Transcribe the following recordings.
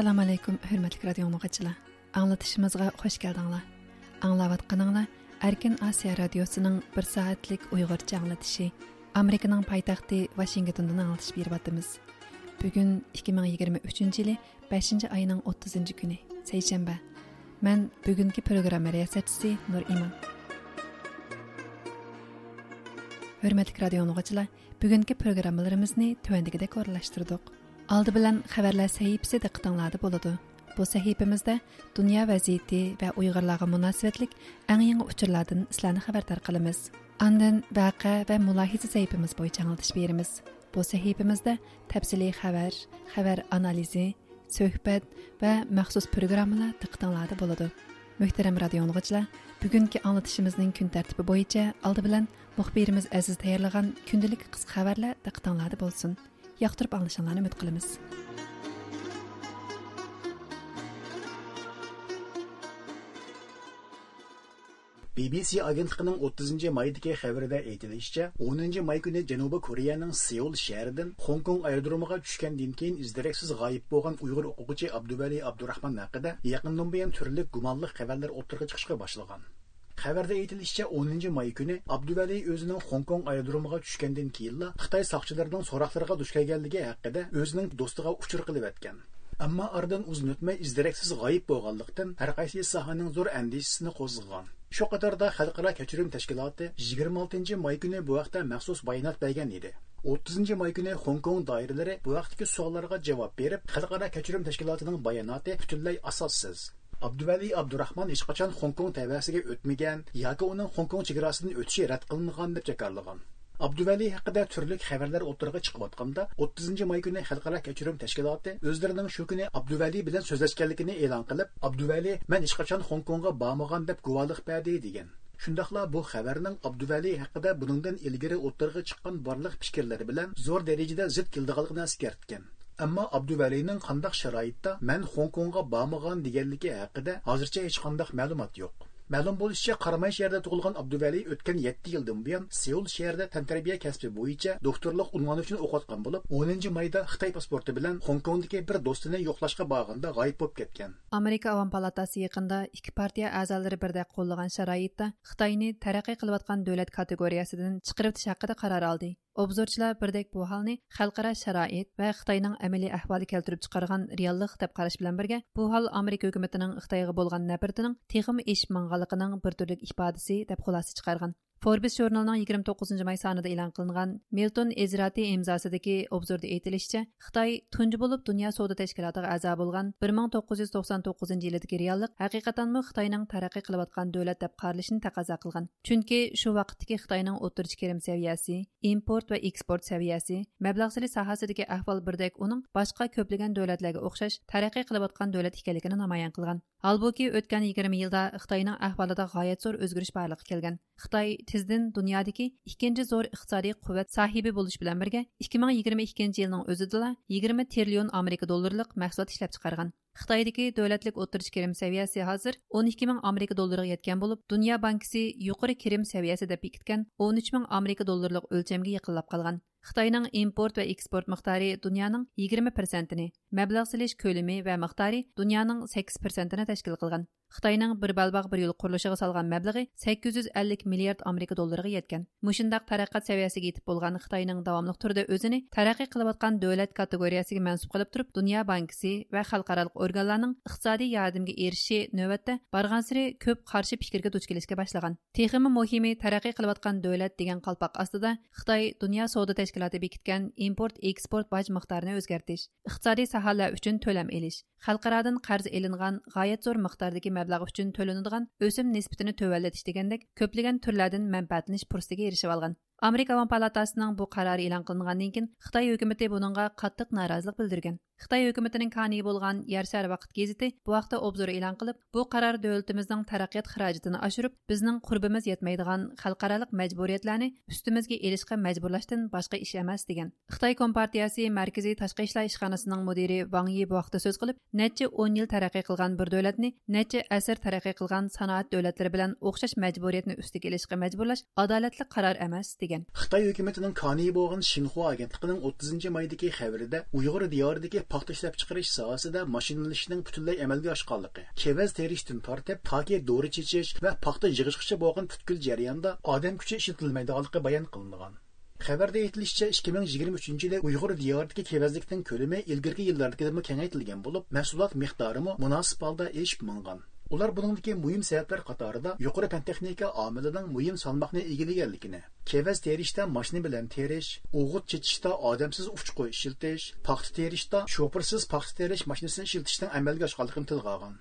assalomu alaykum hurmatli radio mug'achilar anglatishimizga xush keldinglar. Anglayotganinglar arkin osiyo radiosining bir soatlik uyg'urcha anglatishi amerikaning poytaxti vashingtondan anglatish beryapmiz bugun 2023 yili 5 oyning 30 kuni seshanba man bugungi programma riyosatchisi nur iman hurmatli radio mug'achilar bugungi programmalarimizni tuvandagidek o'rinlashtirdik Алды bilan xabarlar sahifasi diqqatinglarda bo'ladi. Bu sahifamizda dunyo vaziyati va Uyg'urlarga munosabatlik eng yangi uchurlardan sizlarni xabardor qilamiz. Andan vaqa va mulohiza sahifamiz bo'yicha anglatish beramiz. Bu sahifamizda tafsiliy xabar, xabar analizi, suhbat va maxsus programmalar diqqatinglarda bo'ladi. Muhtaram radio anglag'uchilar, bugungi anglatishimizning kun tartibi bo'yicha aldı bilan muxbirimiz Aziz tayyorlagan kundalik qisqa xabarlar diqqatinglarda bo'lsin. Yoqtirib olishinglarni umid qilamiz BBC agentligining 30 maydagi xabarida aytilishicha, 10 may kuni Janubiy Koreyaning Seul shahridan Hong Kong aerodromiga tushgandan keyin izdiraksiz g'oyib bo'lgan Uyg'ur o'quvchi Abduvali Abdurahmon haqida yaqindan buyon turli gumonli xabarlar o'tirg'a chiqishga boshlagan. Xabarda aytilishicha 10 may kuni Abduvali o'zining Hong Kong aerodromiga tushgandan keyinla Xitoy soqchilarining so'roqlariga duch kelganligi haqida o'zining do'stiga uchur qilib o'tgan. Ammo oradan uzun o'tmay izdiraksiz g'oyib bo'lganlikdan har qaysi sohaning zo'r andishisini qo'zg'agan. Shu qatorda Xalqaro kechirim tashkiloti 26 may kuni bu vaqtda maxsus bayonot bergan edi. 30 may kuni Hong Kong doiralari bu vaqtdagi savollarga javob berib, Xalqaro kechirim tashkilotining bayonoti butunlay asossiz. Abduvali Abdurahmon hech qachon Hong Kong tavasiga o'tmagan yoki uning Hong Kong chegarasidan o'tishi rad qilingan deb jakarlagan. Abduvali haqida turli xabarlar o'tirg'a chiqayotganda 30 may kuni xalqaro kechirim tashkiloti o'zlarining shu kuni Abduvali bilan so'zlashganligini e'lon qilib, Abduvali men hech qachon Hong Kongga bormagan deb guvohlik berdi degan. Shundaqla bu xabarning Abduvali haqida buningdan ilgari o'tirg'a chiqqan borliq fikrlari bilan zo'r darajada zid keldiganligini eskartgan. Ammo Abduvalining qandaq sharoitda men Hong Kongga bormagan deganligi haqida hozircha hech qanday ma'lumot yo'q. Ma'lum bo'lishicha, qarmay shahrida tug'ilgan Abduvali o'tgan 7 yildan buyon Seul shahrida tantarbiya kasbi bo'yicha doktorlik unvoni uchun o'qiyotgan bo'lib, 10 mayda Xitoy pasporti bilan Hong Kongdagi bir do'stini yo'qlashga borganda g'oyib bo'lib ketgan. Amerika Avam palatasi yaqinda ikki partiya a'zolari birdek qo'llagan sharoitda Xitoyni taraqqiy qilayotgan davlat kategoriyasidan chiqarib tish haqida qaror oldi. Обзорчылар бірдек бұл халны халқара шараит ва Қытайның әмәли әхвалы келтіріп чыгарган реаллық тәп караш белән бергә, бу хал Америка хөкүмәтенең Хытайга болған нәпертенең тегим эш маңгалыгының бер төрле ифадасы деп хуласы чыгарган. Forbes jurnalining 29 may sonida e'lon qilingan Milton Ezrati imzosidagi obzorda aytilishicha, Xitoy tunji bo'lib dunyo savdo tashkilotiga a'zo bo'lgan 1999 yildagi reallik haqiqatanmi Xitoyning taraqqiy qilayotgan davlat deb qaralishini taqozo qilgan. Chunki shu vaqtdagi Xitoyning o'tirish kirim saviyasi, import va eksport saviyasi, mablag' sili sohasidagi ahvol birdek uning boshqa ko'plagan davlatlarga o'xshash taraqqiy qilayotgan davlat ekanligini namoyon qilgan. Halbuki o'tgan 20 yilda Xitoyning ahvolida g'oyat zo'r o'zgarish borliqqa kelgan. Xitoy tezdan dunyodagi ikkinchi zo'r iqtisodiy quvvat sohibi bo'lish bilan birga 2022 yilning o'zida 20 trillion Amerika dollarlik mahsulot ishlab chiqargan. Xitoydagi davlatlik o'tirish kirim saviyasi hozir 12 ming Amerika dollariga yetgan bo'lib, Dunyo bankisi yuqori kirim saviyasi deb bekitgan 13 ming Amerika dollarlik o'lchamga yaqinlab qolgan. Xitoyning import va eksport miqdori dunyoning 20%ni, mablag' silish ko'lami va miqdori dunyoning 8%ni tashkil qilgan. Xitayning bir balbaq bir yo'l qurilishiga solgan mablag'i 850 milliard amerika dollariga yetgan. Mushundaq taraqqiyot saviyasiga yetib bo'lgan xitoyning davomli turda o'zini taraqqiy qilayotgan davlat kategoriyasiga mansub qilib turib dunyo bankisi va xalqaro organlarning iqtisodiy yordamga erishi navbatda bargansiri ko'p qarshi fikrga duch kelishga boshlagan. Teximi muhimi taraqqiy qilayotgan davlat degan qalpoq ostida xitoy dunyo savdo tashkiloti bekitgan import eksport boj miqdorini o'zgartirish, iqtisodiy sohalar uchun to'lam elish xalqarodan qarz elingan g'oyat zo'r miqdordagi mablag' uchun to'lanadigan o'sim nisbatini tövallatish degandek ko'plagan turlardan manfaatlanish fursatiga erishib olgan. Amerika avon palatasining bu qarori e'lon qilingandan keyin xitoy hukumati buningga qattiq norozilik bildirgan. Xitoy hukumatining kani bo'lgan yer shar vaqt gazeti bu haqda obzor e'lon qilib bu qaror davlatimizning taraqqiyot xarajatini oshirib bizning qurbimiz yetmaydigan xalqaroliq majburiyatlarni ustimizga elishga majburlashdan boshqa ish emas degan. Xitoy kompartiyasi markaziy tashqi ishlar ishxonasining mudiri vang yi bu haqda so'z qilib necha o'n yil taraqqiy qilgan bir davlatni necha asr taraqqiy qilgan sanoat davlatlari bilan o'xshash majburiyatni ustiga ilishga majburlash adolatli qaror degan xitoy hukumatining kani bo'lgan shinxua agentligining o'ttizinchi maydagi xabarida uyg'ur diyoridagi paxta ishlab chiqarish sohasida mashinalashishning butunlay amalga oshganligi kevaz terishdan tortib toki dori chechish va paxta yig'ishgacha bo'lgan butkul jarayonda odam kuchi ishlatilmaydiganligi bayon qilingan. Xabarda aytilishicha ikki ming yigirma uchinchi yilda uyg'ur diyoridagi kevazlikning ko'lami ilgirgi yillardagi kengaytirilgan bo'lib mahsulot miqdorimi munosib holda eshib mingan. Ular buningdagi muhim sabablar qatorida yuqori fan texnika omilining muhim salmoqni egallaganligini kevaz terishda mashina bilan terish o'g'it chechishda odamsiz uchqu ishiltish paxta terishda shopirsiz paxta terish mashinasini ishiltishdan amalga oshganligini tilga olgan.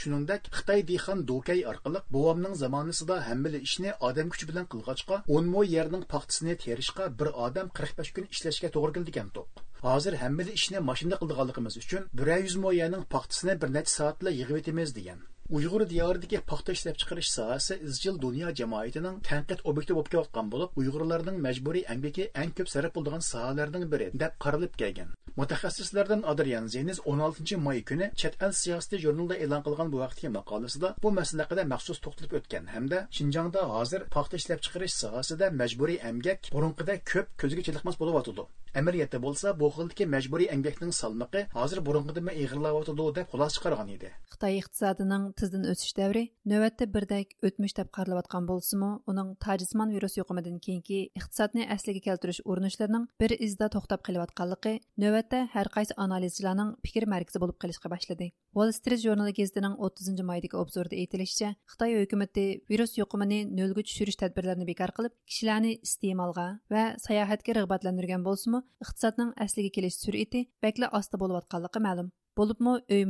Shuningdek xitoy dehqon dokay orqali bovamning zamonasida hammali ishni odam kuchi bilan qilg'achqa 10 mo yerning paxtasini terishga bir odam qirq besh kun ishlashga to'g'ri keldigan to'q. Hozir hammali ishni mashinada qildiganligimiz uchun bir yuz mo yerning paxtasini bir necha soatla yig'ib etamiz degan. Uyg'ur diyoridagi paxta ishlab chiqarish sohasi izchil dunyo jamoatining tanqid obyekti bo'lib kelayotgan bo'lib uyg'urlarning majburiy ambiki eng ko'p sarf bo'ladigan sohalarning biri deb qaralib kelgan mutaxassislardan adrian zeniz 16 may kuni chet el siyosati jurnalida e'lon qilgan bu vaqtdagi maqolasida bu masala haqida maxsus to'xtalib o'tgan hamda shinjongda hozir paxta ishlab chiqarish sohasida majburiy emgak burunqida ko'p ko'zga chiliqmas bo'lyotidi amaliyotda bo'lsa bu xildagi majburiy emgakning salmoqi hozir burunqidan ig'irlayotidi deb xulosa chiqargan edi xitoy iqtisodining ۋىرۇسنىڭ تېزدىن ئۆسۈش دەۋرى نۆۋەتتە بىردەك ئۆتمۈش دەپ قارىلىۋاتقان بولسىمۇ ئۇنىڭ تاجسىمان ۋىرۇس يۇقۇمىدىن كېيىنكى ئىقتىسادنى ئەسلىگە كەلتۈرۈش ئۇرۇنۇشلىرىنىڭ بىر ئىزدا توختاپ нөвәтте һәр ھەر قايسى ئانالىزچىلارنىڭ پىكىر مەركىزى بولۇپ башлады Wall Street Journal gezdinin گېزىتىنىڭ ئوتتۇزىنچى مايدىكى ئوبزورىدا ئېيتىلىشىچە خىتاي ھۆكۈمىتى ۋىرۇس يۇقۇمىنى نۆلگە چۈشۈرۈش تەدبىرلىرىنى بىكار قىلىپ كىشىلەرنى ئىستېمالغا sayohatga رىغبەتلەندۈرگەن بولسىمۇ iqtisodning asliga kelish sur'ati bakla osti bo'layotganligi ma'lum bo'libmi o'y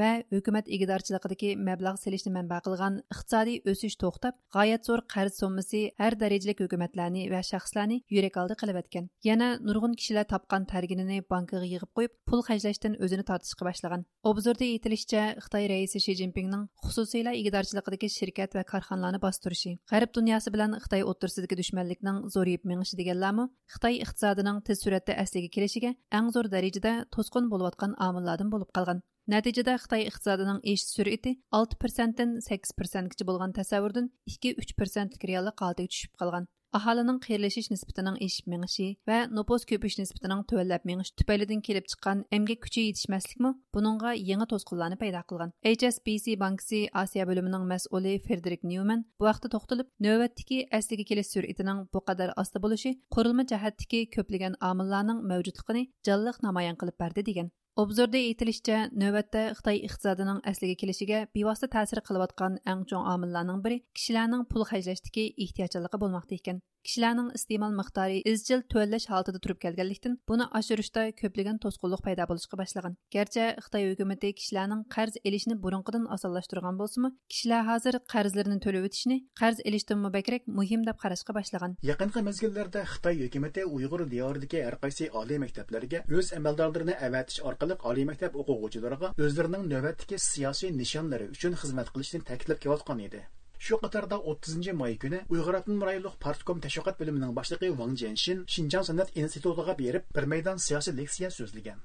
va hukumat igidorchiligidagi mablag' silishni manba qilgan iqtisodiy o'sish to'xtab g'oyat zo'r qarz summasi har darajalik hukumatlarni va shaxslarni yurak oldi qilayotgan. Yana nurg'un kishilar topgan targinini bankaga yig'ib qo'yib pul hajlashdan o'zini tortishga boshlagan. Obzorda aytilishicha xitoy raisi shi zinpinning xususiylar igidorchiligidagi shirkat va korxonalarni bostirishi g'arb dunyosi bilan xitoy o'ttirsidagi dushmanlikning zo'riyib mingishi deganlarmi xitoy iqtisodining tez suratda asliga kelishiga eng zo'r darajada to'sqin bo'layotgan omillardan bo'lib qolgan. Нәтижеде Қытай иқтисадының еш сүрәте 6%-тен 8%-кече булган тәсәввүрдән 2-3%лек реаллык халдыга төшүп калган. Ахалының кыйрылышыш нисбетенең эшип меңиши ва нопос көпүш нисбетенең төвәлләп меңиш келіп килеп чыккан эмгәк күче yetişмәслекме буныңга яңа тосқынларны пайда кылган. HSBC банксы Азия бөлімінің мәсулі Фредерик Ньюман бу вакытта токтолып, нөвәттәге әслиге килеш сүрәтенең бу кадәр асты булышы курылма җәһәттәге көплегән амилларның мәвҗудлыгын җанлык намаян кылып берде дигән. Обзорда әйтелишчә, aytilishicha Хытай xitoy iqtisodining asliga kelishiga bevosita ta'sir аткан eng чоң omillarning biri kishilarning pul hajlashdagi ehtiyojchanligi bo'lmoqda ekan. Kishilarning iste'mol miqdori izchil to'llash holatida turib kelganlikdan buni oshirishda ko'plagan to'sqinlik paydo bo'lishga boshlagan. Garchi xitoy hukumati kishilarning qarz elishni burunqidan osonlashtirgan bo'lsimi kishilar hozir qarzlarini to'lab o'tishni qarz elishdan mubakrak muhim deb qarashga boshlagan. Yaqinqi mezgillarda xitoy hukumati uyg'ur diyoridagi har qaysi oliy maktablarga o'z amaldorlarini avatish orqali oliy maktab o'quvchilariga o'zlarining navbatdagi siyosiy nishonlari uchun xizmat qilishni ta'kidlab kelayotgan edi. shu qatorda 30 may kuni uyg'ur atin partkom tashviqot bo'limining boshlig'i vang jenshin shinjang san'at institutiga berib bir maydon siyosiy leksiya so'zlagan.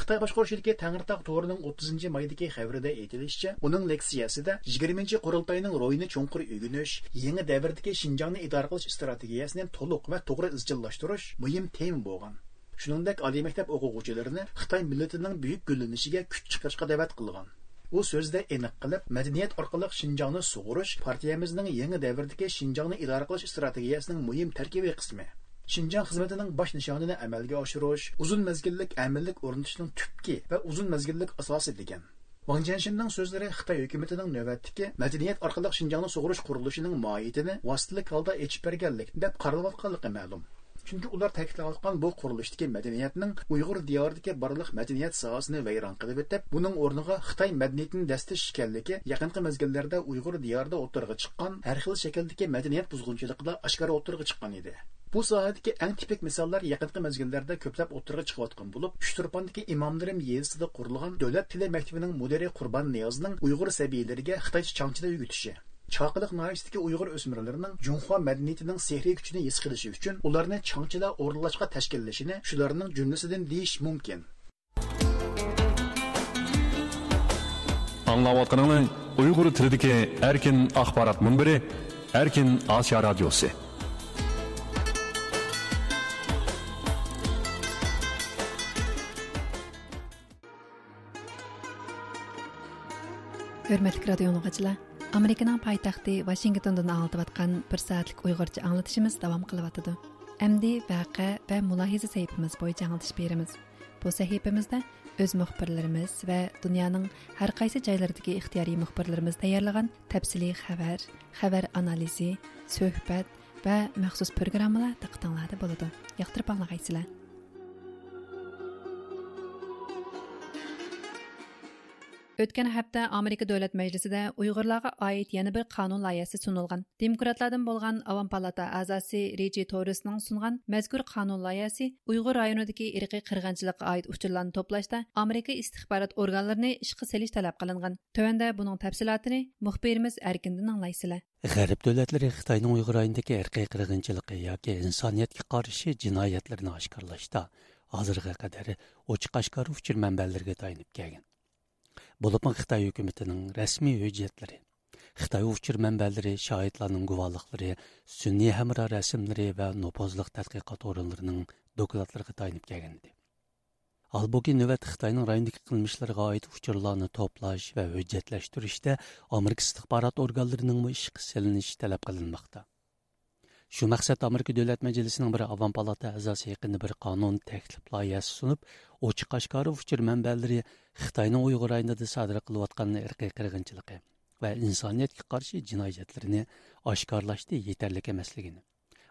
Xitoy boshqaruvchiligi tangirtoq to'rining 30 maydagi xabrida aytilishicha uning leksiyasida 20 qurultoyning ro'yini chunqur uginish yangi davrdagi shinjongni idora qilish strategiyasini to'liq va to'g'ri izchillashtirish muhim tema bo'lgan. Shuningdek oliy maktab o'quvchilarini xitoy millatining buyuk gullanishiga kuch chiqirishga da'vat qilgan. U so'zda aniq qilib madaniyat orqali shinjongni sug'urish partiyamizning yangi davrdagi shinjongni idora qilish strategiyasining muhim tarkibiy qismi Шинжаң xizmatining bosh nishonini amalga oshirish, uzun mazgillik amillik o'rnatishning tubki va uzun mazgillik asosi degan. Wang Jianxinning so'zlari Xitoy hukumatining navbatdagi madaniyat orqali Шинжаңni sug'urish qurilishining mohiyatini vositalik holda echib berganlik deb qaralayotganligi ma'lum. Chunki ular ta'kidlayotgan bu qurilishdagi madaniyatning Uyg'ur diyoridagi barliq madaniyat sohasini vayron qilib o'tib, buning o'rniga Xitoy madaniyatini dastish ekanligi yaqinqi mezgillarda Uyg'ur diyorida o'tirg'i chiqqan har xil shakldagi madaniyat buzg'unchiliklar oshkora o'tirg'i chiqqan edi. Bu sohadagi eng tipik misollar yaqinqi mezgillarda ko'plab o'tirg'a chiqayotgan bo'lib, Uchturpondagi imomlarim yezisida qurilgan davlat tili maktabining mudiri Qurban Niyozning Uyg'ur sabiylariga Xitoycha changchida Чақылық наистики ұйғыр өсмірлерінің жұнхуа мәдениетінің сехри күчіні есқилиши үшін оларыны чаңчыда орылашқа тәшкелілешіні шыларының жүннісіден дейш мүмкін. Аңлау атқаныңы уйғур тірдіке әркен ақпарат мүмбірі әркін Асия радиосы. Өрмәтік радионуға жылай. Американың пайтақты Вашингтондан алып атқан бір сәтлік ұйғырча аңлатышымыз давам қылып атыды. Әмді вәқә вә мұлахиза сәйіпіміз бойынша аңлатыш береміз. Бұл сәйіпімізді өз мұхбірлеріміз вә дүнияның әр қайсы жайлардығы ихтияри мұхбірлеріміз даярлыған тәпсілі хәбәр, хәбәр анализи, сөхбәт вә мәхсус программыла тақытанлады болады. Яқтырып аңлағайсылар. Өткен hafta Amerika Davlat Majlisida Uyg'urlarga oid yana bir qonun loyihasi sunilgan. Demokratlardan bo'lgan Avam Palata a'zosi Reji Torresning sungan mazkur qonun loyihasi Uyg'ur rayonidagi irqiy qirg'inchilikqa oid uchurlarni to'plashda Amerika istixborot organlarini ishga selish talab qilingan. Tövəndə buning tafsilotini muxbirimiz Erkindan anglaysizlar. G'arb davlatlari Xitoyning Uyg'ur rayonidagi irqiy qirg'inchiligi yoki insoniyatga qarshi jinoyatlarni oshkorlashda hozirga qadar ochiq oshkor uchur manbalarga tayanib kelgan. Bulubun Xitay hökumətinin rəsmi hüccətləri, Xitay uçur mənbələri, şahidlərin guvallıqları, sünni həmra rəsimləri və nopozluq tədqiqat organlarının dokladlarına tayinib gələn idi. Halbuki növbət Xitayning rayondagi qilmishlarga oid uchurlarni to'plash va hujjatlashtirishda Amerika istixborot organlarining ishqi silinishi talab qilinmoqda. Şu məqsəd Amerika davlat majlisining bir avam palata əzası yaqını bir qonun taklif loyihasi sunib oçıq aşkarı fikir mənbələri Xitayının Uyğur ayında da sadır qılıb atqan irqi qırğınçılığı və insaniyyətə qarşı cinayətlərini emasligini.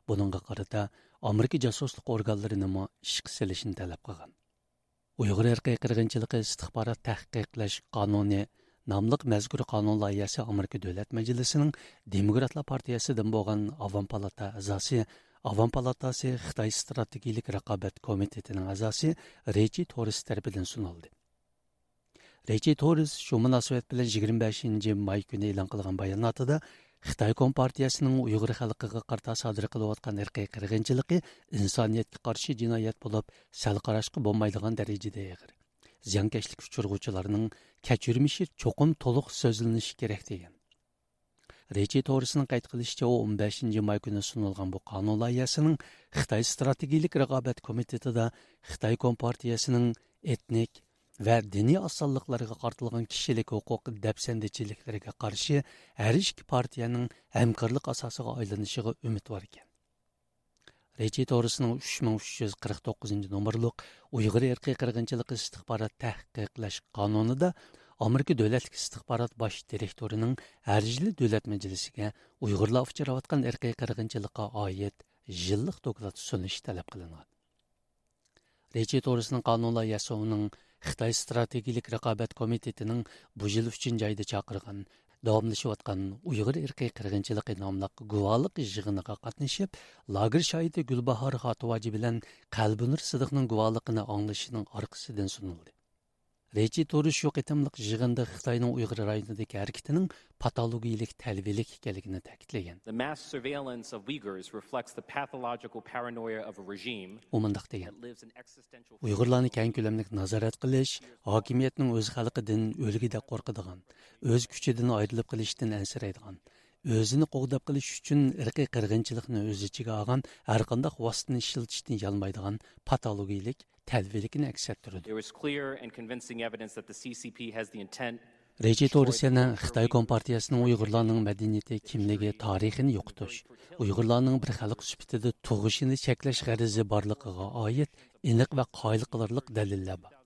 Bununğa qarata Amerika casusluq organlarini mə işq silishini talab qilgan uyg'ur irqiy qirg'inchiligi istihbarat tahqiqlash qonuni namlıq мәзкур канун лайясы Америка Дәүләт Мәҗлесенең Демократлар партиясыдан булган Аван палата әгъзасы Аван палатасы Хытай стратегик рәқабәт комитетының әгъзасы Речи Торис тарафыдан сунылды. Речи Торис şu мөнәсәбәт белән 25 май көне элан кылган баянатында Хытай Компартиясының уйғыр халқыға қарта садыр қылып отқан ирқи қырғыншылығы инсаниетке қарсы жинаят болып, сәл keçirmişi çoxum toluq sözlənişi kerak degan. Reçi to'g'risining qayd qilishicha u 15 may kuni sunilgan bu qonun loyihasining Xitoy strategik raqobat komitetida Xitoy kompartiyasining etnik va diniy osonliklarga qartilgan kishilik huquq dafsandichiliklarga qarshi har ikki partiyaning hamkorlik asosiga aylanishiga umidvor ekan Рейчи Торысының 3349 номерлік ұйғыр әрқи қырғынчылық істіқпарат тәхқиқләш қануныда Америка дөләтлік істіқпарат баш директорының әржілі дөләт мәжілісіге ұйғырла ұфчараватқан әрқи қырғынчылыққа айет жылық доклад сөніш тәліп қылынады. Рейчи Торысының қануыла ясауының Қытай стратегилік рақабет комитетінің бұжыл үшін жайды чақырған davomlashayotgan Uyg'ur irqiy qirg'inchiligi nomli guvohlik yig'iniga qatnashib, lager shoidi Gulbahor Xotivoji bilan Qalbinur Sidiqning guvohligini anglashining orqasidan sunildi. Речи Торы шу қытымлық жығынды Қытайның Уйғыр районындагы әрекетінің patologiyalik talbilik ekanligini ta'kidlagan. The mass surveillance of Uyghurs reflects the pathological paranoia of a regime. U mundaq degan. Uyg'urlarni keng ko'lamlik nazorat qilish, hokimiyatning o'z xalqidan o'ligida qo'rqadigan, o'z kuchidan ayrilib qilishdan ansiraydigan, o'zini qo'g'dab qilish uchun irqiy qirg'inchilikni o'z ichiga olgan har qanday vositani ishlatishdan yalmaydigan patologiyalik tədvirkin əks etdirdi. Rejitorisiyaning Xitoy Kompartiyasining Uyg'urlarning madaniyati kimligi tarixini yo'qotish, Uyg'urlarning bir xalq sifatida tug'ishini cheklash g'arizi borligiga oid aniq va qoyil qilarliq dalillar bor.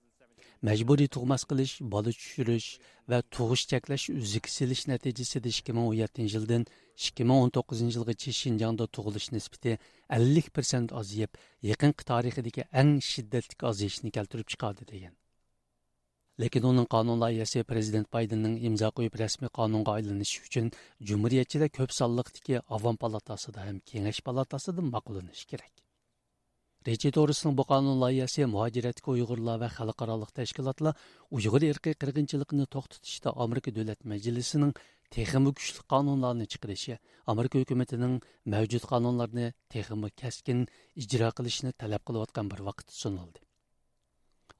Мәҗбүри тугмас qilish, бала төшүриш ва тугыш чәкләш үзик силиш нәтиҗәсендә 2017 елдан 2019 yilgacha Shinjongda tug'ilish nisbati 50% ozayib, yaqinqi tarixidagi eng shiddatli ozayishni keltirib chiqardi degan. lekin uning qonun loyihasi prezident baydenning imzo qo'yib rasmiy qonunga aylanishi uchun jumuriyatchilar ko'p sonliqdagi avom palatasida ham kengash palatasida ma'qullanishi kerak reja to'g'risining bu qonun loyihasi muhojiratga uyg'urlar va xalqaroliq tashkilotlar uyg'ur irqiy qirg'inchilikni to'xtatishda amerika davlat majlisining texmi kuchli qonunlarni chiqarishi amerika hukumatining mavjud qonunlarni texmi kaskin ijro qilishni talab qilayotgan bir vaqt sunildi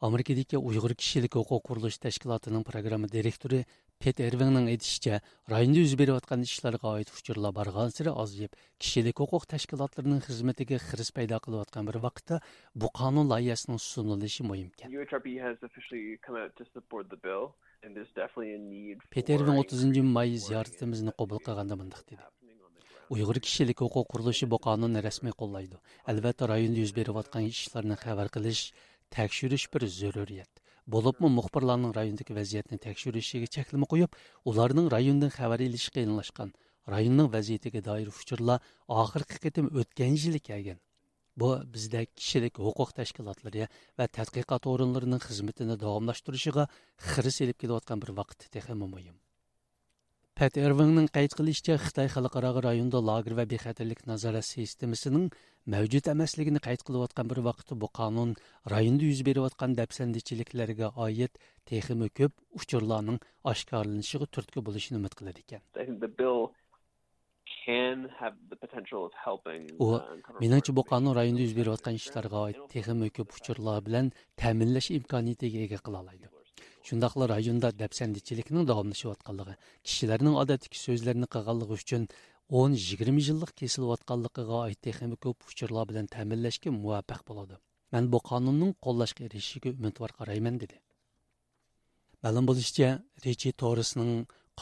amerikadagi uyg'ur kishilik huquq qurilish tashkilotining programma direktori pet ervingning aytishicha rayonda yuz berayotgan ishlarga oid uchurlar borgan siri ozayib kishilik huquq tashkilotlarining xizmatiga xiris paydo qilayotgan bir vaqtda bu qonun loyihasining sunilishi muhimkan. Петердің 30 май зияретімізді qabul qilganda мындақ dedi. uyg'ur kishilik hukuk kuruluşu bu qonunni rasmiy qo'llaydi albatta rayonda yuz berib atkan işlerini haber kılış, tekşürüş bir zaruriyat Bolupmu muxbirlarning rayondaki vaziyetini tekşürüşüge çeklimi qoyib ularning rayondan xabar ilişki qiyinlashgan, rayonning vaziyatiga doir fikirlar oxirgi qitim o'tgan yili kelgan bu bizda kishilik huquq tashkilotlari va tadqiqot o'rinlarining xizmatini davomlashtirishiga xiris elib kelayotgan bir vaqt texmi muhim Pat Irvingning qayd qilishicha, Xitoy xalqaro rayonda lager va bexatarlik nazorat sistemasining mavjud emasligini qayd qilayotgan bir vaqtda bu qonun rayonda yuz berayotgan dafsandichiliklarga oid texmi ko'p uchurlarning oshkorlanishiga turtki bo'lishini umid qilar ekan. U meningcha bu qonun rayonda yuz berayotgan ishlarga oid texmi ko'p uchurlar bilan ta'minlash imkoniyatiga ega qila oladi shundoqla rayonda dafsandichilikning davomlashayotganligi kishilarning odatdagi so'zlarini qilganligi uchun o'n yigirma yillik kesilayotganligiga oid texnika ko'p uchurlar bilan ta'minlashga muvaffaq bo'ladi man bu qonunning qo'llashga erishishiga umidvor qarayman dedi. Ma'lum bo'lishicha rechi torisning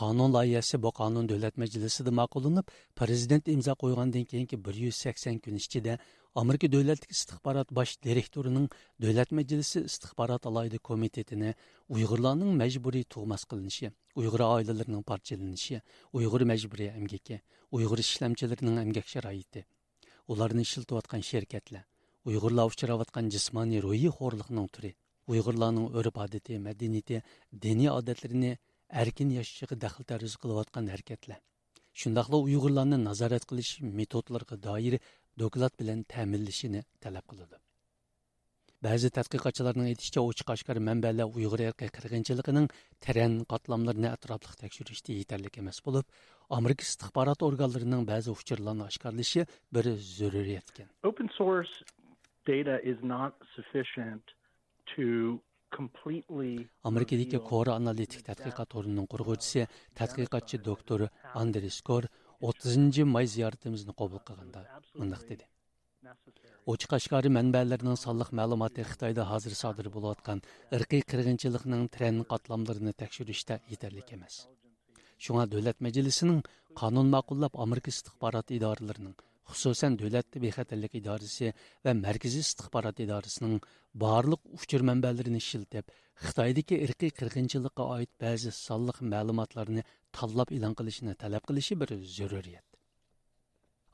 qonun loyihasi bu qonun davlat majlisida ma'qullanib prezident imzo qo'ygandan keyingi bir yuz sakson kun ichida amerika davlat istixborot bosh direktorining davlat majlisi istixborot alaydi komitetini uyg'urlarning majburiy tug'mas qilinishi uyg'ur oilalarining parchalanishi uyg'ur majburiy emgaki uyg'ur ishlamchilarining emgak sharoiti ularni ishlatayotgan sherkatlar uyg'urlar uchrayotgan jismoniy ro'yi xo'rliqning turi uyg'urlarning urf odati madaniyati diniy odatlarini erkin yaşışıqı daxil tərüz qılıvatqan hərkətlə. Şundaqla Uyğurlarını nazarət qilish metodlarına dair doklat bilan təminlişini tələb Бәзі Bəzi tədqiqatçıların etişcə oçıq aşkar ұйғыр Uyğur erkə qırğınçılığının tərən qatlamlarını ətraflıq təkşürüşdə yetərlik emas olub, Amerika istihbarat orqanlarının bəzi aşkarlışı bir züruriyyətkin. Open source data is not sufficient to Америка дикке кор аналитик тадқиқат орнунун кургуучусу тадқиқатчы доктор Андрес Кор 30-жы май зыяратыбызды кабыл кылганда мындай деди. Очук ашкары манбалардын саллык маалыматы Кытайда садыр болуп аткан ыркый кыргынчылыктын тренд катламдарын текшерүүштө жетерлик емес. Шуңа Дөлөт Мажилисинин канун макуллап Америка истихбарат xususan Dövlət Bexəterlik İdarəsi və Mərkəzi İstihbarat İdarəsinin barlıq uçur mənbələrini şiltib, Xitaydakı irqi qırğınçılığa aid bəzi sallıq məlumatlarını tallab elan qilishini tələb qilishi bir zəruriyyət.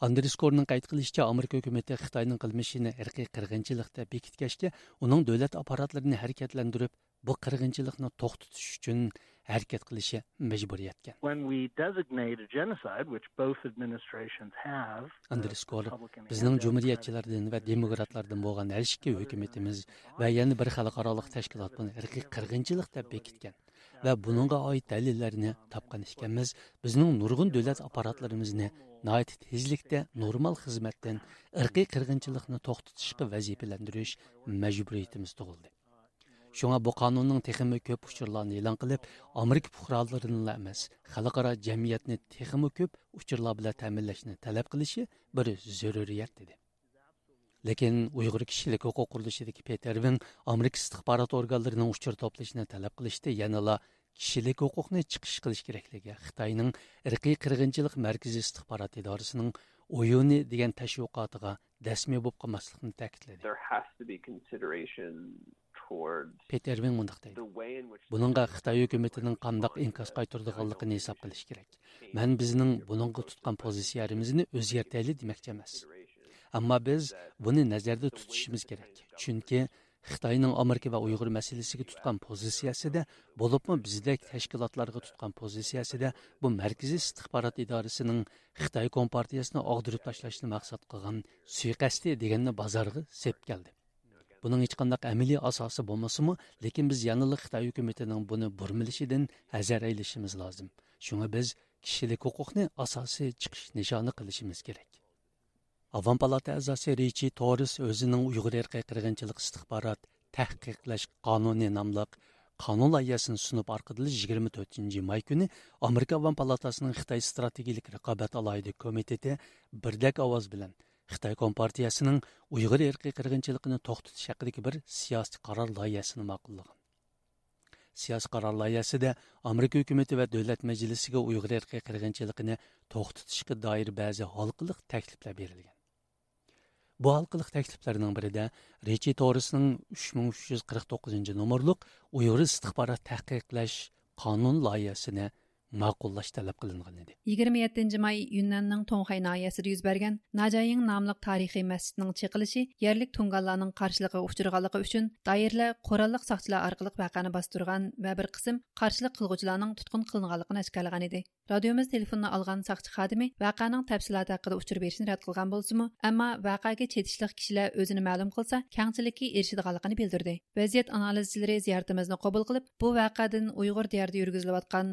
Andres Kornun qayd qilishicha Amerika hukumatı Xitoyning qilmishini irqiy qirg'inchilikda bekitgachda uning davlat apparatlarini harakatlantirib, bu qirg'inchilikni to'xtatish uchun harakat qilishi majburiyatgan andreskor bizning jumuriyatchilardan va demokratlardan bo'lgan har ikki hukumatimiz va yana bir xalqaroliq tashkilot buni irqiy qirg'inchilik deb bekitgan va buningga oid dalillarni topgan ekanmiz bizning nurg'un davlat apparatlarimizni noit tezlikda normal xizmatdan irqiy qirg'inchilikni to'xtatishga vazifalantirish majburiyatimiz tug'ildi Шуңа бу канунның техимы көп учурларны элан кылып, Америка фухраларының эмес, халыкара җәмгыятьне техимы көп учурлар белән тәэминләшне таләп кылышы бер зөрүрият диде. Ләкин Уйгыр kishilik хукук qurilishidagi Peter Vin Amerika istixborot organlarining uchur to'plashini talab qilishda yanala kishilik huquqni chiqish qilish kerakligi xitoyning irqiy qirg'inchilik markaziy istixborot idorasining o'yini degan tashviqotiga dasmiy bo'lib qolmaslikni ta'kidladi petervin mundoq deydi. buningga xitoy hukumatining qandoq inkos qaytirdiganligini hisob qilish kerak. man bizning buningga tutgan pozitsiyamizni o'zgartayli demoqchi emas. ammo biz buni nazarda tutishimiz kerak. Chunki xitoyning amerika va uyg'ur masalasiga tutgan pozitsiyasida bo'libmi bizdek tashkilotlarga tutgan pozitsiyasida bu markaziy istixborot idorasining xitoy kompartiyasini og'dirib tashlashni maqsad qilgan suiqasdi deganni bozorga sep keldi Бұның hiç qandaq асасы болмасы bolmasımı, Лекен biz яңылы қытай үкіметінің бұны бұрмілішеден әзәр әйлішіміз lazım. Şuna біз кішілік құқықны асасы, çıxış нишаны qilishimiz керек. Аван palata әзасы Riçi Torres өзінің Uyğur erkək qırğınçılıq istihbarat təhqiqləş қануны namlıq qanun layihəsini sunub 24 may күні Америка Аван Палатасының Қытай strategik rəqabət komiteti birdək avaz bilən – xitoy kompartiyasining uyg'ur erkiy qirg'inchiligini to'xtatish haqidagi bir siyosiy qaror loyihasini ma'qullagan. Siyosiy qaror loyihasida amerika hukumati va davlat majlisiga uyg'ur erkiy qirg'inchiligini to'xtatishga doir ba'zi halqiliq takliflar berilgan. Bu halqiliq takliflarning birida rechi to'risning uch ming uch yuz qirq to'qqizinchi nomerliq uyg'ur istixborot taqiqlash qonun loyihasini ma'qullash talab qilingan edi 27 may Yunnanning nahiyasida yuz bergan Najayin nomli tarixiy masjidning chiqilishi yerlik tunganlarning qarshiligiga uchraganligi uchun doirlar qurolliq soqchilar orqali vaqani bostirgan va bir qism qarshilik qilguvchilarning tutqun qilinganligini oshkorlagan edi. Radiomiz telefonini olgan soqchi xodimi vaqaning tafsiloti uchur berishni rad qilgan bo'lsa-mu, ammo vaqaga chetishliq kishilar o'zini ma'lum qilsa, kengchilikka erishadiganligini bildirdi. Vaziyat analizchilari ziyoratimizni qabul qilib, bu vaqadan Uyg'ur diyorida yurgizilayotgan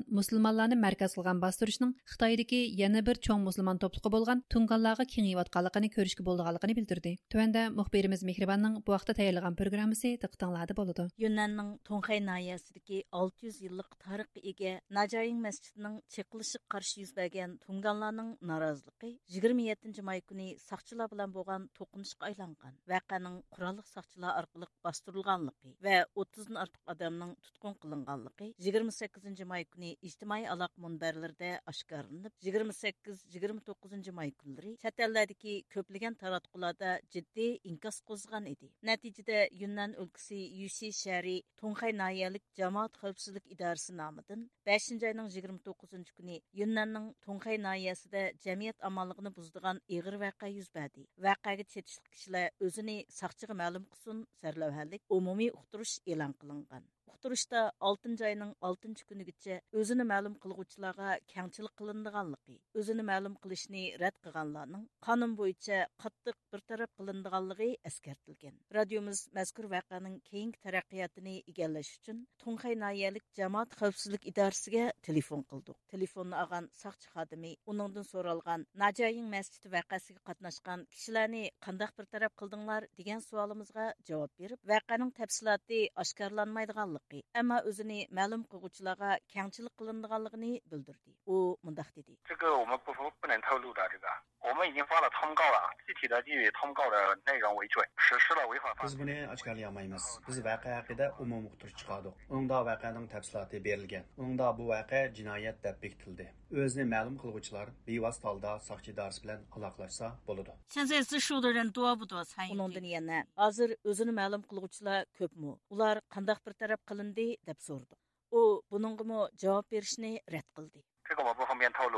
musulmonlarni markaz qilgan bostirishning Xitoydagi yana bir cho'ng musulmon to'pliqi bo'lgan Tunganlarga kengayotganligini ko'rishga bo'lganligini bildirdi. Tuanda muxbirimiz Mehribonning bu vaqtda tayyorlagan programmasi diqqatinglarda bo'ladi. Yunnanning Tonxay nahiyasidagi 600 yillik tarixga ega Najayin masjidining chiqilish قىلىشىغا قارشى يۈز بەرگەن تۇڭگانلارنىڭ نارازىلىقى 27 ماي كۈنى ساقچىلار بىلەن بولغان توقۇنۇشقا ئايلانغان ۋەقەنىڭ قوراللىق ساقچىلار ئارقىلىق باستۇرۇلغانلىقى ۋە 30 ئارتۇق ئادەمنىڭ تۇتقۇن قىلىنغانلىقى 28 ماي كۈنى ئىجتىمائىي ئالاقە مۇنبەرلىرىدە ашқарынып, 28-29 ماي كۈنلىرى چەت ئەللەردىكى كۆپلىگەن تاراتقۇلاردا инкас ئىنكاس قوزغان ئىدى نەتىجىدە Юннан ئۆلكىسى يۈسى شەھىرى تۇڭخاي ناھىيەلىك жамаат خەۋپسىزلىك ئىدارىسى نامىدىن 5 айның 29 كۈنى Юннанның تۇڭخاي ناھىيەسىدە جەمئىيەت ئامانلىقىنى بۇزىدىغان ئېغىر uqtirishda 6 ayning 6 kunigacha o'zini ma'lum qilguvchilarga kangchilik qilindiganligi o'zini ma'lum qilishni rad qilganlarning qonun bo'yicha qattiq bir taraf qilindiganligi eskartilgan radiomiz mazkur voqeaning keyingi taraqqiyotini egallash uchun tunxay noyalik jamoat xavfsizlik idorasiga telefon qildik telefonni olgan soqchi xodimi uningdan so'ralgan najoyin masjidi voqeasiga qatnashgan kishilarni qandaq bir taraf qildinglar degan savolimizga javob berib voqeaning tafsiloti oshkorlanmaydiganligi haqqi, әмма өзіні мәлім қығучыларға кәңчілік қылындығалығыны білдірді. О, мұндақ деді biz buni oshkorlayolmaymiz biz voqea haqida umum uqtir chiqardik unda voqeaning tafsiloti berilgan unda bu voqea jinoyat deb bekitildi o'zini ma'lum qilguvchilar bevosita holda soqchi dorisi bilan aloqalashsa bo'ladi yana hozir o'zini ma'lum qilguvchilar ko'pmi ular qandaq bir taraf qilindi deb so'rdi u buningimi javob berishni rad qildi 这个我不方便透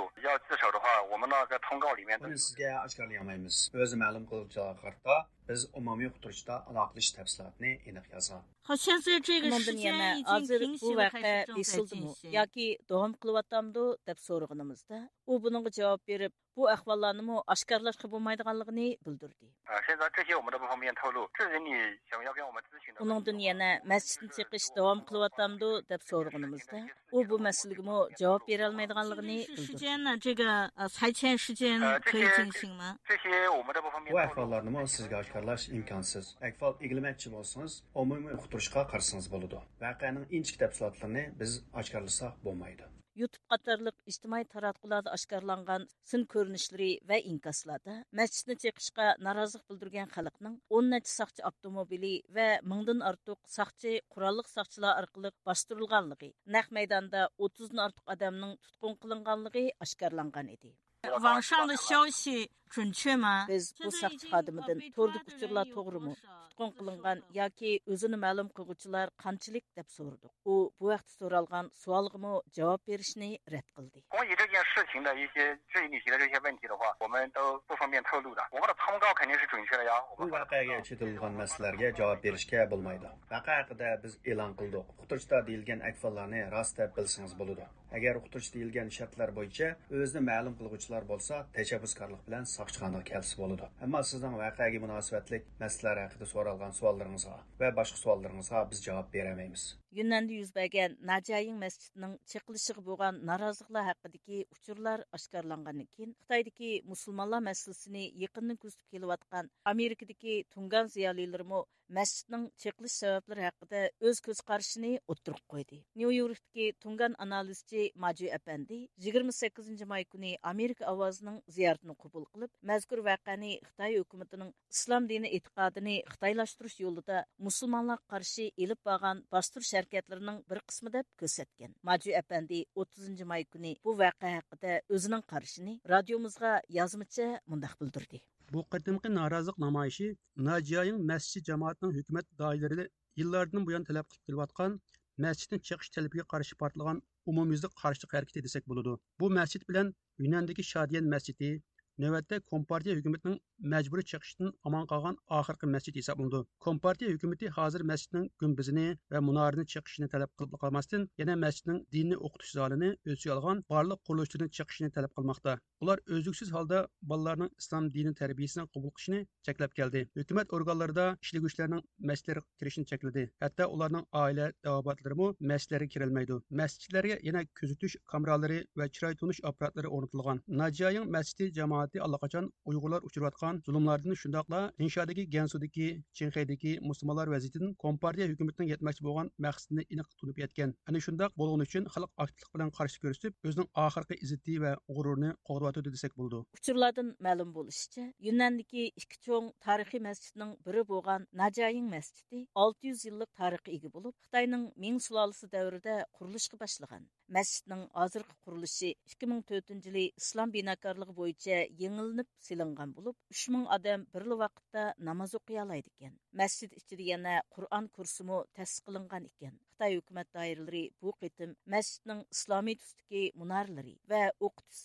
biz umumiy quturishda aloqalish tafsilotni aniq yazgan bu vaqe yoki davom qilyaptamdu deb so'rag'animizda u buningga javob berib bu ahvollarni oshkorlashga bo'lmaydiganligini bildirdi. Uningdan yana masjidni chiqish davom qilyaptamdu deb so'rag'animizda u bu masalaga javob bera olmaydiganligini. Bu ahvollarni sizga oshkorlash imkonsiz ahvol egilmoqchi bo'lsangiz umumiy uqtirishga qarasangiz bo'ladi voqeaning inchik tafsilotlarini biz oshkorlasak bo'lmaydi YouTube qatarlıq ijtimoiy taratqularda oshkorlangan sin ko'rinishlari va inkaslarda masjidni cheqishga norozilik bildirgan xalqning 10 necha soqchi avtomobili va mingdan ortiq soqchi qurolliq soqchilar orqali bostirilganligi naq maydonda 30 dan ortiq odamning tutqun qilinganligi oshkorlangan edi 网上的消息准确吗？ biz bu soqchi xodimidan to'rdik uchurlar to'g'rimi tutqun qilingan yoki o'zini ma'lum qilguvchilar qanchalik deb so'radik u bu vaqtda so'ralgan savolg'imi javob berishni rad qildi 关于这件事情的一些质疑你提的这些问题的话，我们都不方便透露的。我们的通告肯定是准确的呀。我 bu 们发的 voqeaga chetilgan masalalarga javob berishga bo'lmaydi vaqa haqida biz e'lon qildik uqtirishda deyilgan akfallarni rost deb bilsangiz bo'ladi Agar uqtirish deyilgan shartlar bo'yicha o'zini ma'lum qilguvchilar bo'lsa tashabbuskorlik bilan soqchixonaga kelsa bo'ladi. Ammo sizning voqeaga munosabatlik masalalar haqida so'ralgan savollaringizga va boshqa savollaringizga biz javob beramaymiz. Юннанды yuz bergan Najayin masjidining chiqilishiga bo'lgan noroziliklar haqidagi uchurlar oshkorlangandan keyin Xitoydagi musulmonlar masalasini yaqindan kuzatib kelayotgan Amerikadagi Tungan ziyolilarimi masjidning chiqilish sabablari haqida o'z ko'z qarashini o'ttirib qo'ydi. Nyu-Yorkdagi Tungan analizchi Maju Apandi 28 may kuni Amerika ovozining ziyoratini qabul qilib, mazkur voqeani Xitoy hukumatining islom dini e'tiqodini xitoylashtirish yo'lida musulmonlar qarshi elib borgan bostirish harakatlarining bir qismi deb ko'rsatgan. Maju Apandi 30 may kuni bu voqea haqida o'zining qarashini radiomizga yozmicha mundaq bildirdi. Bu qatımqı narazılıq namayışı Naciyayin məscid cemaatinin hükümet dairələri yıllardan bu yan tələb qılıb kelayotgan məscidin çıxış tələbiga qarşı partlagan umumyüzlük qarşılıq hərəkət desak bo'ladi Bu masjid bilan Yunandakı Şadiyan masjidi nۆۋەtdə kompartiya ھۆكۈمىتىنىڭ مەجبۇرىي چېقىشتىن ئامان قالغان ئاخىرقى مەسچىت ھېسابلىنىدۇ kompartiya ھۆكۈمىتى ھازىر مەسچىتنىڭ گۈمبىزىنى ۋە مۇنارىنى چېقىشنى تەلەپ قىلىپلا قالماستىن يەنە مەسچىتنىڭ دىننى ئوقۇتۇش زالىنى ئۆز ئىچىگە ئالغان بارلىق قۇرۇلۇشلىرىنى چېقىشنى تەلەپ قىلماقتا ئۇلار ئۈزلۈكسىز ھالدا بالىلارنىڭ ئىسلام دىنى تەربىيىسىنى قوبۇل قىلىشىنى چەكلەپ كەلدى ھۆكۈمەت ئورگانلىرىدا ئىشلىگۈچىلەرنىڭ مەسچىتلەرگە كىرىشىنى چەكلىدى ھەتتا ئۇلارنىڭ ئائىلە دەۋاباتلىرىمۇ مەسچىتلەرگە كىرەلمەيدۇ مەسچىتلەرگە يەنە كۆزىتىش كامېرالىرى ۋە چىراي تونۇش ئاپپاراتلىرى ئورنىتىلغان ناجايىڭ مەسچىتى جامائەت jamoati allaqachon Uyg'urlar uchrayotgan zulmlardan shundoqla Inshodagi Gansudagi, Chinxaydagi musulmonlar vaziyatidan Kompartiya hukumatining yetmoqchi bo'lgan maqsadini aniq tunib yetgan. Ana shundoq bo'lgani uchun xalq aktivlik bilan qarshi ko'rsatib, o'zining oxirgi izzati va g'ururini qo'g'diyotdi desak bo'ldi Uchurlardan ma'lum bo'lishicha, Yunnandagi ikki cho'ng tarixiy masjidning biri bo'lgan Najayin masjidi 600 yillik tarixga ega bo'lib, Xitoyning Ming sulolisi davrida qurilishga boshlagan. Masjidning hozirgi qurilishi 2004 yili islom binokorligi bo'yicha yeңілініп сыйланған болып, үш мың адам бірлі вақытта намаз оқи алайды екен. Мәсжид ішіде Құран курсымы тәсіс қылынған екен. Қытай hökumət dairələri bu qitim məscidin İslami tüstüki мұнарлары və oq өз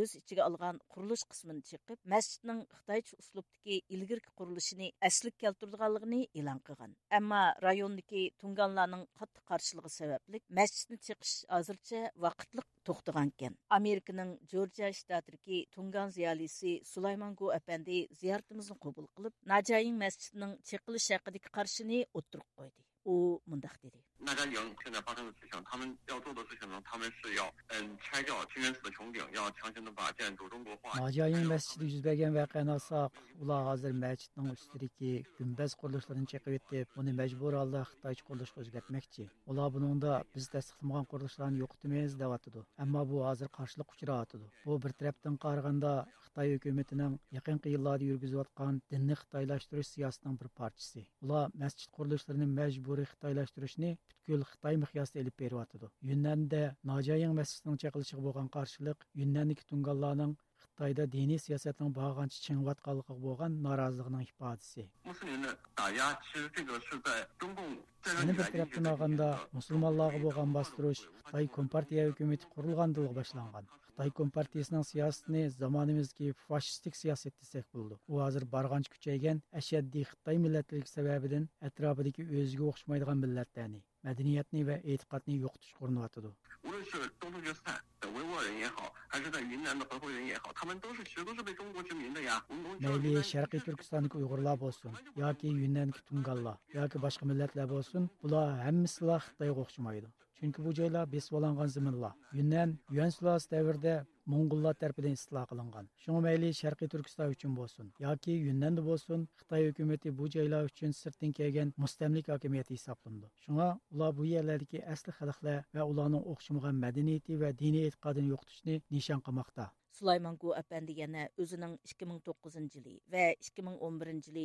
öz алған alğan quruluş qismini çıxıb, məscidin Xitayçı uslubdakı ilgirki quruluşunu əslik keltirdiganlığını elan qılğan. Amma rayondakı tunganlarning qattiq qarşılığı səbəblik məscidni çıqış hazırca vaqtlıq to'xtagan ekan amerikaning jorjiya shtatidagi tungan ziyolisi sulaymon apandi ziyoratimizni qabul qilib najayin masjidining chiqilishi qarshini o'ttirib qo'ydi u mundoq dedi 那家营现在发生的事情，他们要做的事情呢，他们是要嗯拆掉清源寺的穹顶，要强行的把建筑中国化。 Najayin masjidi yuz bergan voqeani olsak, ular hozir masjidning ustidagi gumbaz qurilishlarini chaqib etib, uni majbur holda Xitoycha qurilishga o'zgartmoqchi. Ular buningda biz tasdiqlamagan qurilishlarni yo'qotamiz deyotidi. Ammo bu hozir qarshilik uchrayotidi. Bu bir tarafdan qaraganda Xitoy hukumatining yaqinqi yillarda yurgizayotgan dinni xitoylashtirish siyosatining bir parchasi. Ular masjid qurilishlarini majburiy xitoylashtirishni бүткүл Қытай миқясында элеп берип атыды. Юннанды Нажаяң мәсҗидинең чакылышыгы болған каршылык Юннандагы туңганларның Қытайда дини сиясәтнең багынчы чыңватканлыгы болған наразылыгының ифадасы. Яны бер тарафтан алганда мусулманларга булган бастыруш Қытай Компартия хөкүмәте курылгандылыгы башланган 共战争 Yana 以 bir 来一直 tarafdan 在 olganda musulmonlarga bo'lgan bostirish Xitoy Kompartiya hukumati qurilgandan boshlangan. Xitoy Kompartiyasining siyosatini zamonimizdagi fashistik siyosat desak bo'ladi. U hozir barg'ancha kuchaygan ashaddiy Xitoy millatligi sababidan atrofidagi o'ziga o'xshamaydigan millatlarni, madaniyatni va e'tiqodni yo'qotish urinyotidi. 无论是东突厥斯坦的维吾尔人也好，还是在云南的合肥人也好，他们都是其实都是被中国殖民的呀。我们都知道 mayli sharqiy turkistondagi uyg'urlar bo'lsin yoki yunnandagi tunganlar yoki boshqa millatlar bo'lsin bular hammasilar xitoyga o'xshamaydi Чөнки бу җайлар бесваланган зиминлар. Юннан Юан суласы дәврдә Моңғоллар тарафыдан истила кылынган. Шуңа мәйле Шәрқи Түркистан өчен булсын, яки Юннанда булсын, Хитаи хөкүмәте бу җайлар өчен сырттан килгән мустамлик хакимияте хисапланды. Шуңа улар бу җирләрдәге әсл va ва уларның оқшымаган мәдәнияте ва дини итқадын юктышны нишан 2009 жылы 2011 жылы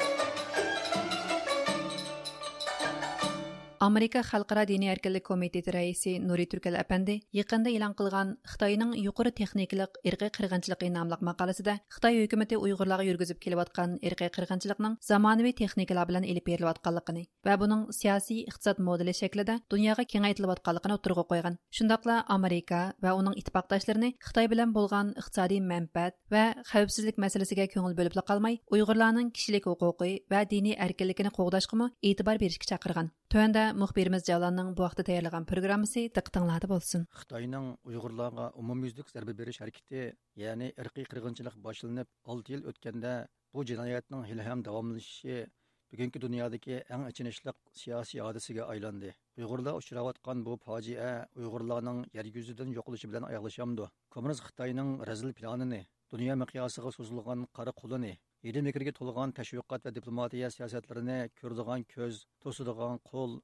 Америка Халқара Дини эркинлек комитети рәисе Нури Түркел әпәнди якында элан кылган Хитаенның юқоры техникалык ирқи кыргынчылыгы намлык мақаласында Хитаи хөкүмәте уйгырларга йөргизеп килеп аткан ирқи кыргынчылыкның заманавий техникалар белән элеп берилеп атканлыгын ва буның сиясәт иктисад моделе шәклендә дөньяга киңәйтелеп атканлыгын отырга куйган. Америка ва уның иттифакташларны Хитаи белән булган иктисади мәнфәәт ва хәвефсезлек мәсьәләсенә көңел бөлеп калмай, уйгырларның кишилек хукукы ва e'tibor berishga chaqirgan Төәндә мөхбирimiz Жаланның бу вакытта тәйярлыгын программасы диктыңлады булсын. Хытайның уйгырларга умумйүзлек зарбы бериш хәрәкәте, ягъни ирқи кыргынчылык 6 ел өткенде bu jinoyatning hali ham бүгінгі bugungi dunyodagi eng achinishli siyosiy айланды. aylandi uyg'urlar uchrayotgan bu fojia uyg'urlarning yer yuzidan yo'qolishi bilan xitoyning razil dunyo miqyosiga so'zilgan qora yedim mekrga to'lgan tashviqot va diplomatiya siyosatlarini ko'radigan ko'z to'sadigan qo'l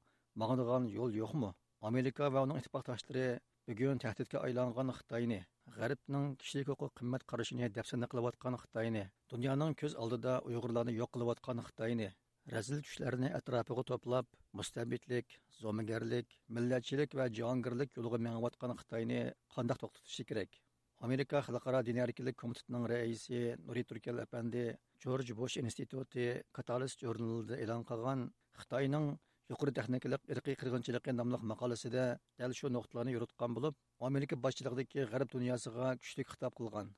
mağadigan yo'l yo'qmi amerika va uning ittifoqdoshlari bugun tahdidga aylangan xitoyni g'arbning kishilik huquq qimmat qarashini dafsana qilayotgan xitoyni dunyoning ko'z oldida uyg'urlarni yo'q qilayotgan xitoyni razil tushlarni atrofiga to'plab mustabidlik zo'migarlik millatchilik va jahongirlik yo'liga mengayotgan xitoyni qandoq to'xtatishi kerak amerika xalqaro diniy erkinlik komitetining raisi nuri turkal apandi jorj bush instituti katalis jurnalida e'lon qilgan xitoyning yuqori texnikalik irqiy qirg'inchiligi nomli maqolasida dal shu nuqtalarni yuritgan bo'lib amerika boshchiligidagi g'arb dunyosiga kuchli xitob qilgan.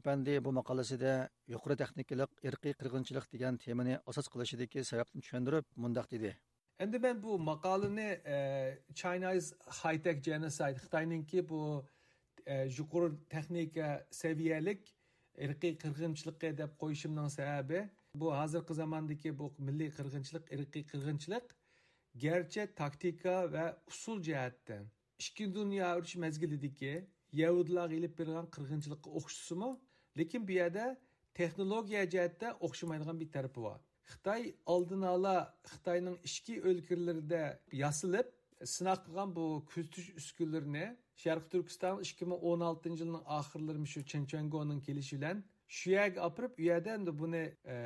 Apandi bu maqolasida yuqori texnikalik irqiy qirg'inchilik degan temani asos qilishidagi sababni tushuntirib mundoq dedi. Endi ben bu China's High Tech Genocide, yuqori texnika seviyelik irqiy qirg'inchilikqa deb qo'yishimning sababi bu hozirgi zamondagi bu milliy qirg'inchilik irqiy qirg'inchilik garchi taktika va usul jihatdan ikkinchi dunyo urush mazgilidagi yahudlarga ilib bergan qirg'inchilikqa o'xshasimi? Lekin bu yerda texnologiya jihatda o'xshamaydigan bir tarafi bor. Xitoy oldin ola xitoyning ichki o'lkalarida yasilib sinaq qilgan bu kuzatish sharqi turkiston ikki ming o'n oltinchi yilning oxirlari shu chenchongoning kelishi bilan shu yerga olib u yerda endi buni e,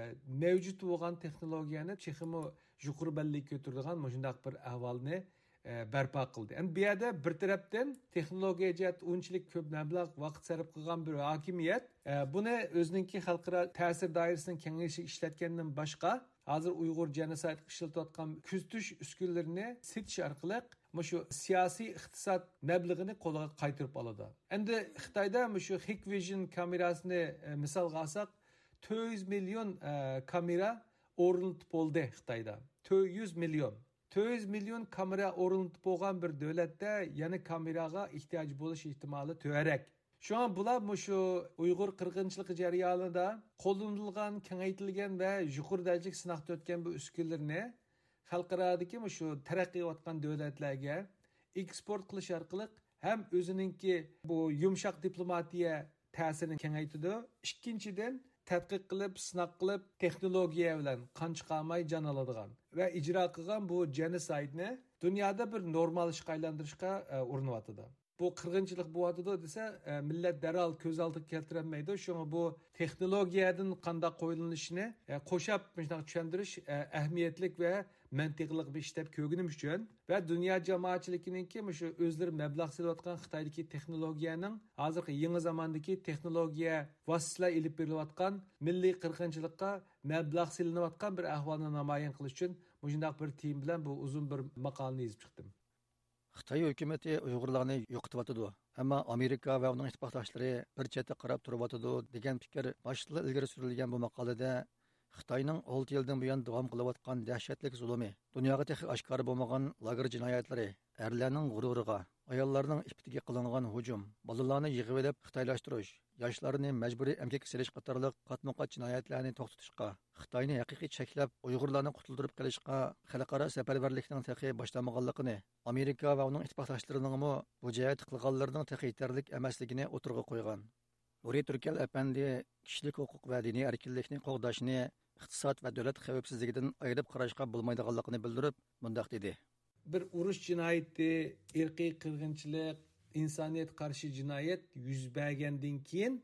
mavjud bo'lgan texnologiyani cheximi yuqori ballik mana shundaq bir ahvolni e, barpo qildi. Endi bu yerda bir tarafdan texnologiya jihat unchalik ko'p mablag' vaqt sarf qilgan bir hokimiyat e, buni o'ziniki xalqaro ta'sir doirasini kengayishi ishlatgandan boshqa hozir uyg'ur genosid ishlatayotgan kuzatish uskunalarini setish orqali shu siyosiy iqtisod mablag'ini qo'liga qaytirib oladi endi xitoyda shu hikvision kamerasini e, misolga olsak to'rt yuz million kamera o'rnatib bo'ldi xitoyda to'rt yuz million to'rt yuz million kamera o'rnatib bo'lgan bir davlatda yana kameraga ehtiyoj bo'lish ehtimoli to'rak shu an bular shu uyg'ur qirg'inchiligi jarayonida qo'llanilgan kengaytirilgan va yuqori darajalik sinoqdan o'tgan bu uskunlarni xalqarodagi shu taraqqiyotgan davlatlarga eksport qilish orqali ham o'zininki bu yumshoq diplomatiya ta'sirini kengaytirdi. Ikkinchidan tadqiq qilib sinaq qilib texnologiya bilan qon chiqarmay jon oladigan va ijro qilgan bu genosidni dunyoda bir normal ishga aylantirishga e, urinyotidi bu qirg'inchilik bo'lyotidi desa e, millat darrov ko'z oldiga keltirolmaydi. Shunga bu texnologiyadan qanday qo'yilishini e, qo'shab shunaqa tushuntirish e, ahamiyatlik va mantiqliq bir ishlab deb uchun va dunyo jamoatchiliginiki shu o'zlari mablag' solayotgan xitoydagi texnologiyaning hozirgi yangi zamondagi texnologiya vositalar ilib berilayotgan milliy qirg'inchilikqa mablag' silinayotgan bir ahvolni namoyon qilish uchun shundoq bir tim bilan bu uzun bir maqolani yozib chiqdim. Xitoy hukumati uyg'urlarni yo'qityotidi ammo amerika va uning ittifoqdoshlari bir chetda qarab turyotidi degan fikr boshliqla ilgari surilgan bu maqolada xitoyning olti yildan buyon davom qilayotgan dahshatlik zulmi dunyoga texi oshkori bo'lmagan lager jinoyatlari erlarning g'ururiga ayollarning iftiga qilingan hujum bolalarni yig'ib olib xitoylashtirish yoshlarni majburiy emgak silish qatorliq qatma qat jinoyatlarni to'xtatishga xitoyni haqiqiy cheklab uyg'urlarni qutuldirib qilishga xalqaro safarbarlikning texi boshlanmaganligini amerika va uning ittifoqdoshlarining bu jihat qilganlarning texi yetarlik emasligini o'tirg'a qo'ygan. Nuri Türkel әпәнди кишилек хукук ва дини эркинлекни когдашны iqtisod va davlat xavfsizligidan ayirib qarashga bo'lmaydiganligini bildirib mundoq dedi. Bir urush jinoyati irqiy qirg'inchilik insoniyat qarshi jinoyat yuz bergandan keyin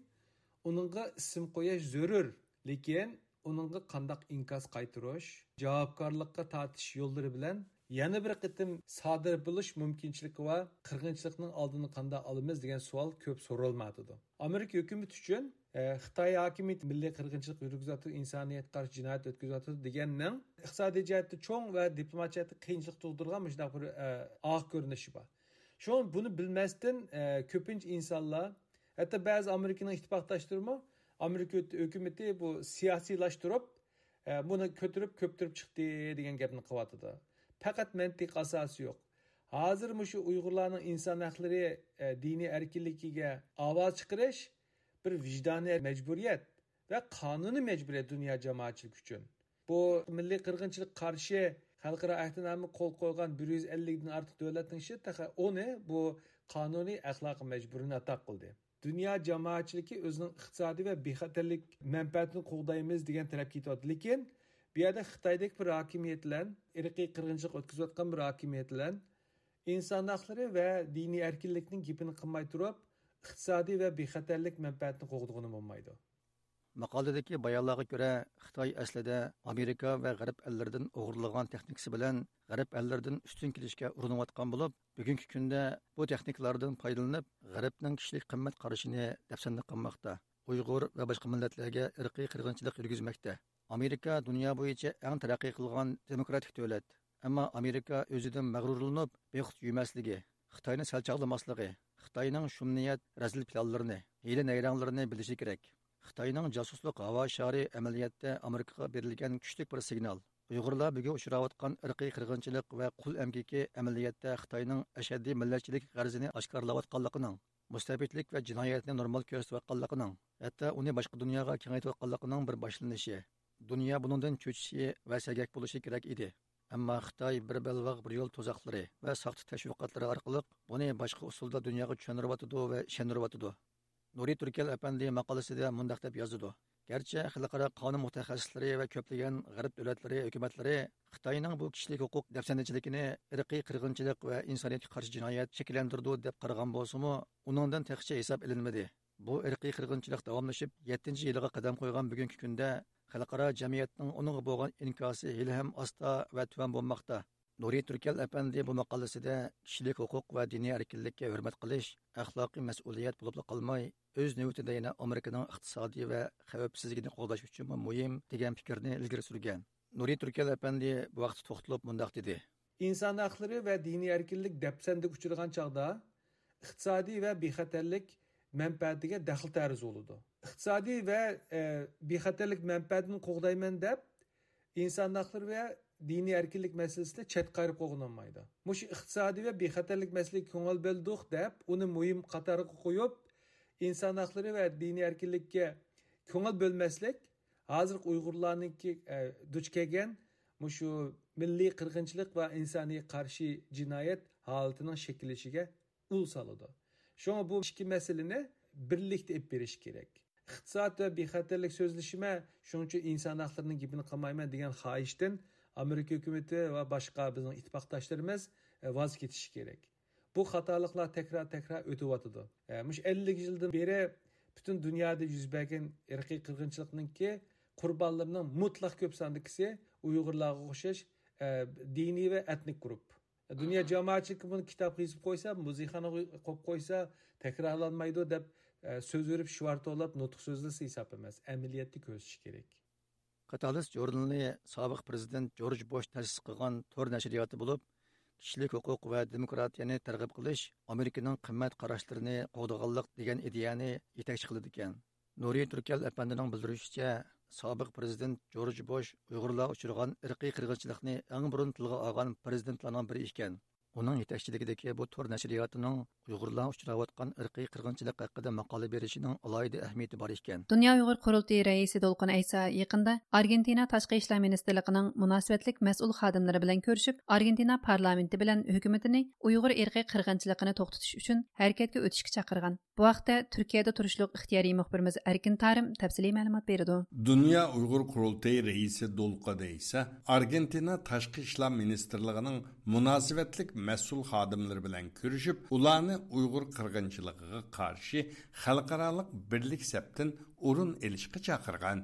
uningga ism qo'yish zarur lekin uningga qandaq inkas qaytirish javobgarlikqa tortish yo'llari bilan yana bir qitim sodir bo'lish mumkinchiligi va qirg'inchilikning oldini qanday olamiz degan savol ko'p so'ralmadidi amerika hukumati uchun e, xitoy hokimiyati milliy qirg'inchilik yurgizyapti insoniyatga qarshi jinoyat o'tkazyapti deganning iqtisodiy jihatda cho'ng va diplomat jihatda qiyinchilik tug'dirgan shunaqa bir e, oq ko'rinishi bor. Shu buni bilmasdan e, ko'pincha insonlar hatto ba'zi amerikaning ittifoqdoshlarimi amerika hukumati bu siyosiylashtirib buni ko'tirib ko'ptirib chiqdi degan gapni qilyotidi faqat mantiq asosi yo'q. Hozir mushu uyg'urlarning inson haqlari e, diniy erkinligiga ovoz chiqarish bir vijdoniy majburiyat va qonuniy majburiyat dunyo jamoatchilik uchun. Bu milliy qirg'inchilik qarshi xalqaro ahdnoma qo'l qo'ygan bir yuz ellikdan ortiq davlatning ishi uni bu qonuniy axloq majburini ato qildi. Dunyo jamoatchiligi o'zining iqtisodiy va bexatarlik manfaatini qo'g'daymiz degan talab ketyapti lekin bu yerda xitoydek bir hokimiyat bilan irqiy qirg'inchilik o'tkazayotgan bir hokimiyat bilan inson haqlari va diniy erkinlikning gipini qilmay turib iqtisodiy va bexatarlik manfaatini qo'g'dig'ini bo'lmaydi. Maqoladagi bayonlarga ko'ra xitoy aslida amerika va g'arb ellaridan o'g'irlagan texnikasi bilan g'arb ellaridan ustun kelishga urinayotgan bo'lib bugungi kunda bu texnikalardan foydalanib g'arbning kishilik qimmat qarashini dafsanda qilmoqda. Uyg'ur va boshqa millatlarga irqiy qirg'inchilik yurgizmoqda. Amerika dunyo bo'yicha eng taraqqiy qilgan demokratik davlat. Ammo amerika o'zidan mag'rurlanib bexud yuymasligi xitoyni salchoqlamasligi xitoyning shumniyat razil planlarini hiyla nayranglarini bilishi kerak. Xitoyning josuslik havo shari amaliyotda amerikaga berilgan kuchli bir signal. Uyg'urlar bugun uchrayotgan irqiy qirg'inchilik va qul amgiki amaliyotda xitoyning ashaddiy millatchilik g'arzini oshkorlayotganligining mustabidlik va jinoyatni normal ko'rsatayotganligining hatto uni boshqa dunyoga kengaytayotganligining bir boshlanishi. Dunyo bundan cho'chishi va sagak bo'lishi kerak edi ammo Xitoy bir balvoq bir yo'l to'zoqlari va soxta tashviqotlari orqali buni boshqa usulda dunyoga tushuniryotidi va ishontiryotidi. nuriy Turkel apandi maqolasida mundaq deb yozadi. Garchi xalqaro qonun mutaxassislari va ko'plagan g'arb davlatlari hukumatlari Xitoyning bu kishilik huquq dafsandichiligini irqiy qirg'inchilik va insoniyatga qarshi jinoyat shakllantirdi deb qaragan bo'lsa-mu, uningdan texcha hisob ilinmadi. Bu irqiy qirg'inchilik davomlashib 7-yilga qadam qo'ygan bugungi kunda xalqaro jamiyatning uning bo'lgan inkosi hali ham osta va tuvan bo'lmoqda. Nuriy turkal apandi bu maqolasida kishilik huquq va diniy erkinlikka hurmat qilish axloqiy mas'uliyat bo'lib qolmay o'z navbatida yana amerikaning iqtisodiy va xavfsizligini qo'llash uchun muhim degan fikrni ilgari surgan. Nuriy turkal apandi bu vaqt to'xtalib mundoq dedi. Inson haqlari va diniy erkinlik dapsandik uchragan chog'da iqtisodiy va bexatarlik manfaatiga daxl tariz bo'ladi iqtisodiy va e, bexatarlik manfaatini qo'g'dayman deb inson haqlari va diniy erkinlik masalasida chet qayirib qo'yilmaydi shu iqtisodiy va bexatarlik masalasiga ko'ngil bo'ldik deb uni muhim qatoriga qo'yib inson haqlari va diniy erkinlikka ko'ngil bo'lmaslik hozir uyg'urlarniki e, duch kelgan shu milliy qirg'inchilik va insoniy qarshi jinoyat holatining shakllanishiga ul soladi shunga bu ikki masalani birlikda olib berish kerak iqtisod va bexatarlik so'zlashima shuning uchun inson haqlarini gapini qilmayman degan xohishdan amerika hukumati va boshqa bizning ittifoqdoshlarimiz voz e, kechishi kerak bu xatoliklar takror takror o'tyotidi e, mush ellik yildan beri butun dunyoda yuz bergan irqiy qirg'inchilikniki qurbonlarning mutlaq ko'p sondagisi uyg'urlarga o'xshash e, diniy va etnik guruh dunyo jamoatchiligi buni kitob yozib qo'ysa muzeyxona qo'yib qo'ysa takrorlanmaydi deb e, so'z urib shvartolab nutq so'zlasa hisob emas amaliyatni ko'rsatish kerak Katalis jurnali sobiq prezident Jorj Bosh tashis qilgan tor nashriyoti bo'lib, kishilik huquq va demokratiyani targ'ib qilish Amerikaning qimmat qarashlarini qo'g'daganlik degan ideyani yetakchi qiladi ekan. nuriy Turkal apandining bildirishicha, sobiq prezident Jorj Bosh Uyg'urlar uchirgan irqiy qirg'inchilikni eng burun tilga olgan prezidentlarning biri ekan. Uning yetakchiligidagi bu to'r nashriyotining uyg'urlar uchrayotgan irqiy qirg'inchilik haqida maqola berishining alohida ahamiyati bor ekan dunyo uyg'ur qurultiyi raisi to'lqin aysa yaqinda argentina tashqi ishlar ministrligining munosabatlik mas'ul xodimlari bilan ko'rishib argentina parlamenti bilan hukumatini uyg'ur irqiy qirg'inchiligini to'xtatish uchun harakatga o'tishga chaqirgan bu haqda turkiyada turishliq ixtiyoriy muxbirimiz arkin tarim tafsiliy ma'lumot berdi dunyo uyg'ur qurultiyi raisi do'lqida esa argentina tashqi ishlar ministrligining munosabatlik mas'ul xodimlari bilan ko'rishib ularni uyg'ur qirg'inchiligiga qarshi xalqaroliq birlik saptin o'rin elishga chaqirgan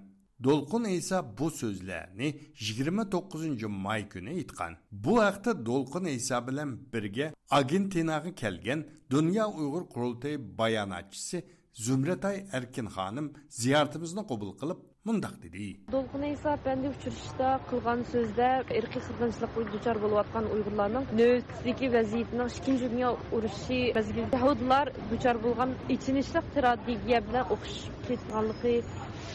Dolqun esa bu so'zlarni 29 may günü aytgan. Bu haqda Dolqun esa bilan birga Argentinaga kelgan Dünya Uyg'ur qurultayi bayonotchisi Zumratay Erkin xonim ziyoratimizni qabul qilib mundaq dedi. Dolqun esa bende uchrashishda qilgan so'zda irqiy qirg'inchilikqa duchor bo'layotgan Uyg'urlarning navbatdagi vaziyatining 2 dunyo urushi mezgilida Yahudlar duchor bo'lgan ichinishli strategiya bilan o'xshab ketganligi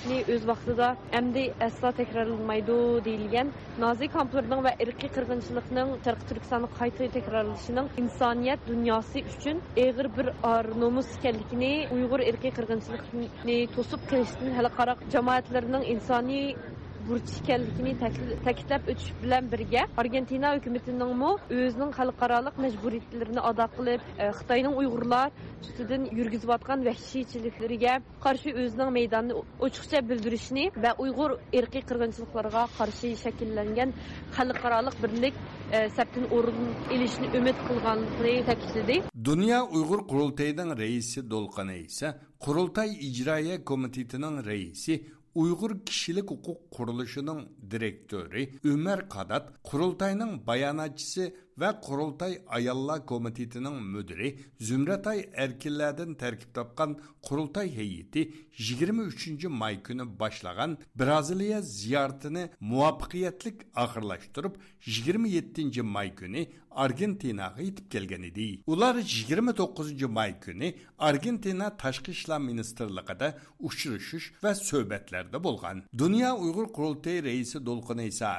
ni o'z vaqtida endi aslo takrorlanmaydi deyilgan nozik kamplarning va irqiy qirg'inchilikning sharqi turkistonni qayta takrorlashining insoniyat dunyosi uchun eg'ir bir or nomus ekanligini uyg'ur irqiy qirg'inchilikni to'sib qilishdan xalqaro jamoatlarning insoniy burch ekanligini ta'kidlab o'tish bilan birga argentina hukumatiningmi o'zining xalqaroliq majburiyatlarini ado qilib e, xitoyning uyg'urlar ustidan yurgizayotgan vahshiychiliklariga qarshi o'zining maydonini ochiqcha bildirishni va uyg'ur irqiy qirg'inchiliklarga qarshi shakllangan xalqaroliq birlik e, saptin o'rin ilishni umid qilganligini ta'kidladi. Dunyo uyg'ur qurultayining raisi do'lqini esa qurultay ijroiya komitetining raisi Uyghur Kişilik Hukuk Kuruluşu'nun direktörü Ömer Kadat, kurultayının bayanatçısı ва құрылтай аяллар комитетінің мүдірі зүмратай әркелләрден тәркіп тапқан құрылтай хейіті 23 май күні башлаған бразилия зияртыны муапқиятлік ақырлаштырып 27 май күні аргентинаға етіп келген еді олар 29 май күні аргентина ташқы ішлер министрлігіде ұшырышыш ва сөбетлерді болған дүния ұйғыр құрылтай рейсі долқын иса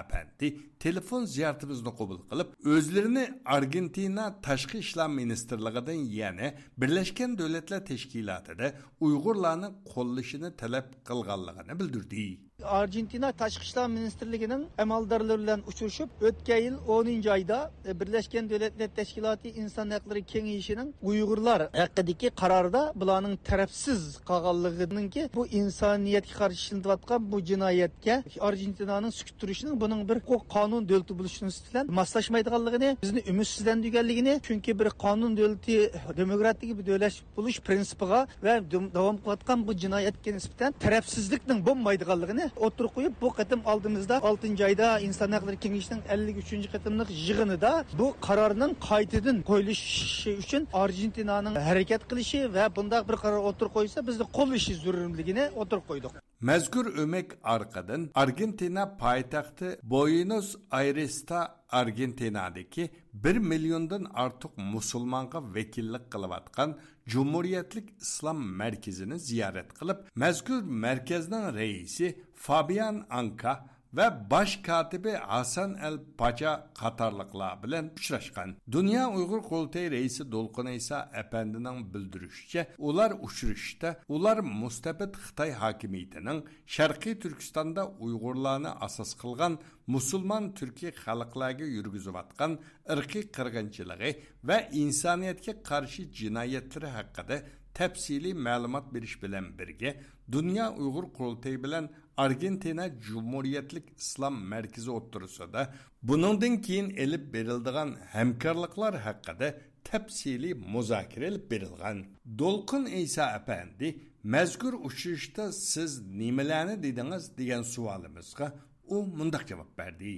telefon ziyoratimizni qabul qilib o'zlarini argentina tashqi ishlar ministrligidan yana birlashgan davlatlar tashkilotida uyg'urlarni qo'llashini talab qilganligini bildirdi. Argentina Tashqi ishlar ministrligining amaldorlari bilan uchrashib, o'tgan yil 10 oyda Birlashgan Davlatlar Tashkiloti Inson huquqlari kengashining Uyg'urlar haqidagi qarorida bularning tarafsiz qolganligininki bu insoniyatga qarshi ishlanayotgan bu jinoyatga Argentinaning sukut turishining buning bir qonun davlati bo'lishini bilan moslashmaydiganligini, bizni umidsizlantirganligini, chunki bir qonun davlati demokratik bir davlat bo'lish prinsipiga va davom qilayotgan bu jinoyatga nisbatan tarafsizlikning bo'lmaydiganligini o'tirib qo'yib bu qatim oldimizda 6 oyda inson huquqlari kengashining 53 qatimliq yig'inida bu qarorning qaytadan qo'yilishi uchun argentinaning harakat qilishi va bundaq bir qaror o'tirib qo'ysa bizni qo'llashi zarurligini o'tirib qo'ydik mazkur o'mak orqadan argentina poytaxti boynos ayresda argentinadagi bir milliondan ortiq musulmonga vakillik qilayotgan Cumhuriyetlik İslam Merkezi'ni ziyaret kılıp mezkur merkezden reisi Fabian Anka ve baş katibi Hasan el Paça Katarlıkla bilen uçraşkan. Dünya Uygur Kolteyi reisi Dolkun İsa Efendi'nin bildirişçe ular uçuruşta ular Mustafet Hıtay hakimiyetinin Şarkı Türkistan'da Uygurlarını asas kılgan musulman Türkiye halklarına yürgüzü vatkan ırkı kırgınçılığı ve insaniyetke karşı cinayetleri hakkında tepsili malumat beriş bilen birge Dünya Uygur Kurultayı bilen argentina jumuriyatlik islom markazi o'ttirisida buningdan keyin elib berildigan hamkorliklar haqida tafsiliy muzokara ilib berilgan. Do'lqin iso apandi mazkur uchrashda siz nimalarni dedingiz? degan savolimizga u mundoq javob berdi.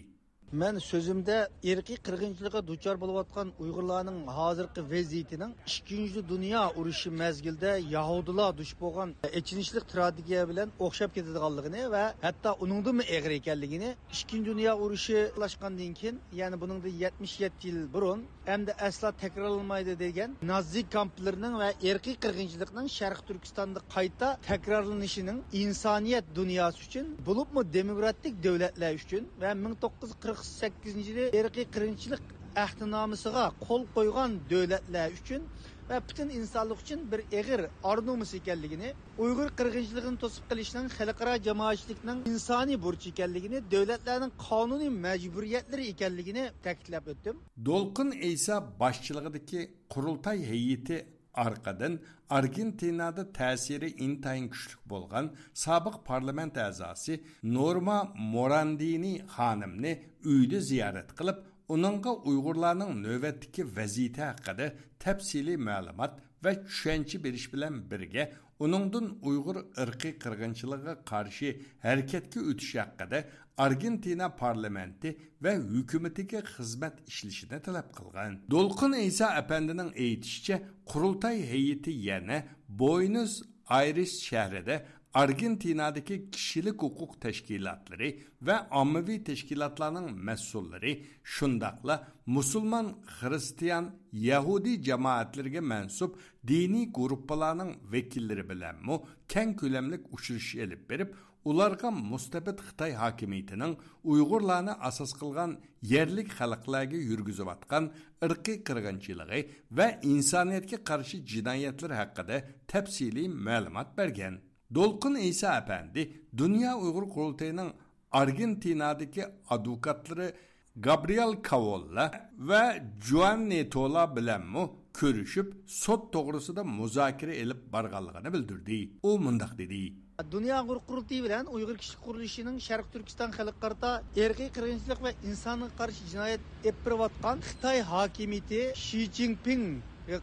Мен сөзімде ерқи қырғыншылыққа дучар болыватқан ұйғырларның hazırkı vaziyetining 2. Dünya urushi mezgilde Yahudilar duş болған echinishlik strategiya bilan o'xshab ketadiganligini va hatto uningdimi eg'ir ekanligini 2. Dünya urushi boshlangandan keyin ya'ni buningda 77 yil burun hamda asla takrorlanmaydi degan nazi kamplarining va erkiy qirg'inchilikning sharq turkistonda qayta takrorlanishining insoniyat dunyosi uchun bo'libmi demokratik davlatlar uchun va 1940 sakkizinchi yili erkiy qirg'inchilik ahdnomasiga qo'l qo'ygan davlatlar uchun va butun insonlik uchun bir eg'ir ornumus ekanligini uyg'ur qirg'inchiligini to'sib qilishning xalqaro jamoatchilikning insoniy burchi ekanligini davlatlarning qonuniy majburiyatlari ekanligini ta'kidlab o'tdim. Do'lqin esa boshchiligidagi qurultay hayiti orqadan argentinada ta'siri intayin kuchli bo'lgan sobiq parlament a'zosi norma morandini xonimni uyda ziyorat qilib uningga uyg'urlarning navbatdagi vaziyati haqida tafsiliy ma'lumot va tushuncha berish bilan birga uningdan uyg'ur irqiy qirg'inchiligiga qarshi harakatga o'tish haqida argentina parlamenti va hukumatiga xizmat ishlashini talab qilgan. Do'lqin iso apandining aytishicha qurultay hayiti yana boynus ayris shahrida argentinadagi kishilik huquq tashkilotlari va ommaviy tashkilotlarning mas'ullari shundoqla musulmon xristian yahudiy jamoatlariga mansub diniy guruhlarning vakillari bilanmi keng ko'lamlik uchrashish elib berib ularga mustabid xitoy hokimiyatining uyg'urlarni asos qilgan yerlik xalqlarga yurgizayotgan irqiy qirg'inchiligi va insoniyatga qarshi jinoyatlar haqida tafsiliy ma'lumot bergan. Do'lqin iso apandi Dünya uyg'ur qurultayining argentinadagi advokatlari gabriel Cavolla va Giovanni tola bilanmi ko'rishib sot to'g'risida muzokara ilib borganligini bildirdi. U mundoq dedi. Dünya Uyg'ur Qurultayı bilan Uyg'ur kishilik qurilishining Sharq Turkiston xalq qarta erkiy qirg'inchilik va insonga qarshi jinoyat epirayotgan Xitoy hokimiyati Xi Jinping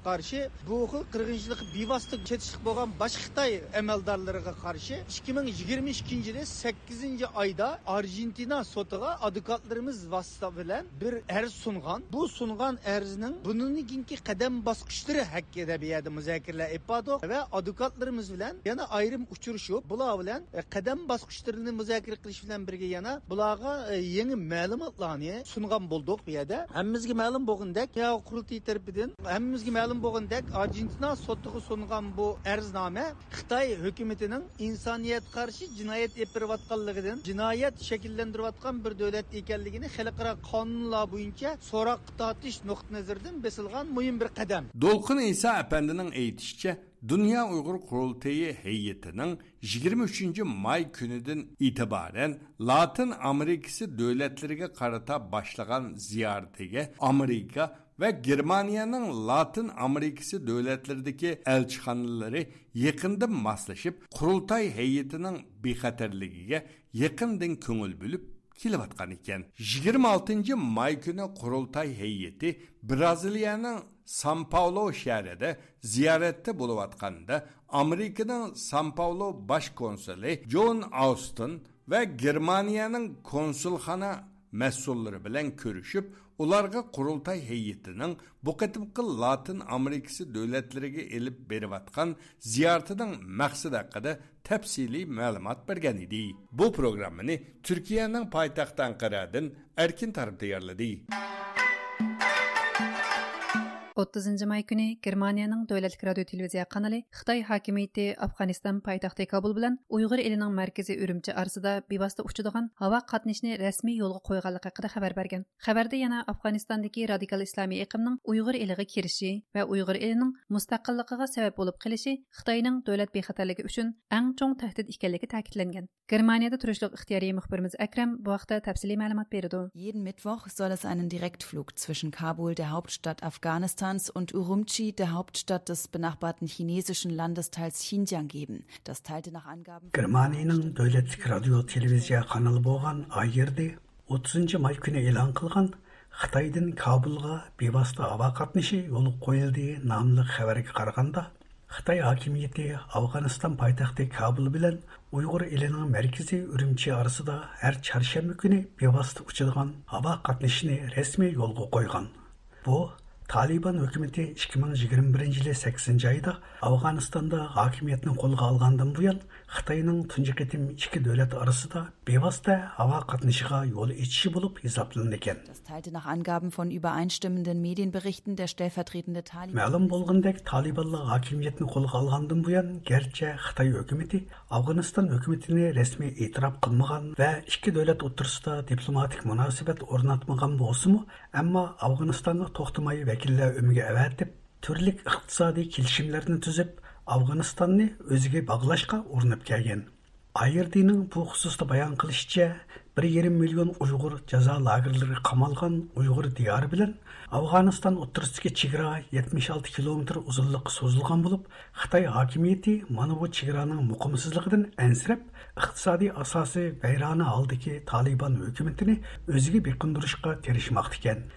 qarshi bu xil qirg'inchilik bevosita chetishlik bo'lgan boshqa xitoy amaldorlariga qarshi ikki ming yigirma ikkinchi yili sakkizinchi oyda argentina sotiga advokatlarimiz vasita bilan bir arz sungan. Bu sungan arzning bundan keyingi qadam bosqichlari haqida bu yerda muzokaralar epadoq va advokatlarimiz bilan yana ayrim uchrashib bular bilan qadam bosqichlarini muzokara qilish bilan birga yana bularga yangi ma'lumotlarni sungan bo'ldik bu yerda hammamizga ma'lum bo'lgandek qurultiy tarafidan hammamizga ma'lum bo'lgandek argentina sotiga sungan bu arznoma xitoy hukumatining insoniyat qarshi jinoyat epirayotganligidan jinoyat shakllantirayotgan bir davlat ekanligini xalqaro qonunlar bo'yicha so'roq tortish nuqtai nazaridan besilgan muhim bir qadam. Do'lqin iso apandining aytishicha Dünya Uyghur Kurultayı heyetinin 23 may kunidan itibaren Latin Amerikası devletlerine karata başlayan ziyaretiga Amerika ve Germaniyanın Latin Amerikası devletlerindeki elçixanaları yakında maslaşıp Kurultay heyetinin bexatarligiga yakından köngül bölüp kelayotgan ekan. 26 may kuni qurultay heyeti braziliyaning san paulo shahrida ziyoratda bo'layotganda amerikaning san paulo bosh konsuli jon austin va germaniyaning konsulxona mas'ullari bilan ko'rishib ularga qurultay heyetining bu qatimqi latin amerikasi davlatlariga ilib berayotgan ziyaratining maqsadi haqida tafsiliy ma'lumot bergan edi. Bu programmani turkiyaning poytaxti anqaradan erkin tarib tayyorladi 30 may kuni Germaniyaning davlatlik radio televiziya kanali Xitoy hokimiyati Afg'oniston poytaxti Kabul bilan Uyg'ur elining markazi Urumchi arsida bevosita uchadigan havo qatnashini rasmiy yo'lga qo'yganligi haqida xabar bergan. Xabarda yana Afg'onistondagi radikal islomiy iqimning Uyg'ur eliga kirishi va Uyg'ur elining mustaqilligiga sabab bo'lib qilishi Xitoyning davlat bexatarligi uchun eng chong tahdid ekanligi ta'kidlangan. Germaniyada turishliq ixtiyoriy muxbirimiz Akram bu haqda tafsiliy ma'lumot berdi. Jeden Mittwoch soll es einen Direktflug zwischen Kabul, der Hauptstadt Afghanistan Byzanz und Urumqi, der Hauptstadt des benachbarten chinesischen Landesteils Xinjiang, geben. Das teilte nach Angaben. Germanien, дәүләтлек радио телевизия каналы болған Айерде 30 май күні элан қылған Қытайдың Кабулға бейбасты ауа қатнышы жолы қойылды намлы хабарға қарағанда Қытай хакимияты Афғанистан пайтақты Кабул Uyghur ilinin merkezi Ürümçi arası da her çarşamba günü bir bevasıt uçurgan hava katnışını resmi yolu koygan. Bu Талибан үкіметі 2021 жылы 8 айда Ауғанстанда хакимиятны қолға алғандан бұян Xitayning tunji qitim ikki davlat orasida bevosita havo qatnashiga yo'l ichishi bo'lib. Das teilte nach Angaben von übereinstimmenden Medienberichten der stellvertretende Taliban. Ma'lum bo'lgandek, Talibanlar hokimiyatni qo'lga olgandan buyon garchi Xitoy hukumati Afg'oniston hukumatini rasmiy e'tirof qilmagan va ikki davlat o'rtasida diplomatik munosabat o'rnatmagan bo'lsa-mu, ammo Afg'onistonni to'xtamay vakillar umiga avatib, turli iqtisodiy kelishimlarni tuzib, Afg'onistonni o'ziga bog'lashga urinib kelgan. Ayerdining bu xususda bayon qilishicha, 1,5 million Uyg'ur jazo lagerlari qamalgan Uyg'ur diyori bilan Afg'oniston o'rtasidagi chegara 76 kilometr uzunlikqa so'zilgan bo'lib, Xitoy hokimiyati mana bu chegaraning muqimsizligidan ansirab, iqtisodiy asosi vayrona holdagi Taliban hukumatini o'ziga beqindirishga tirishmoqda ekan.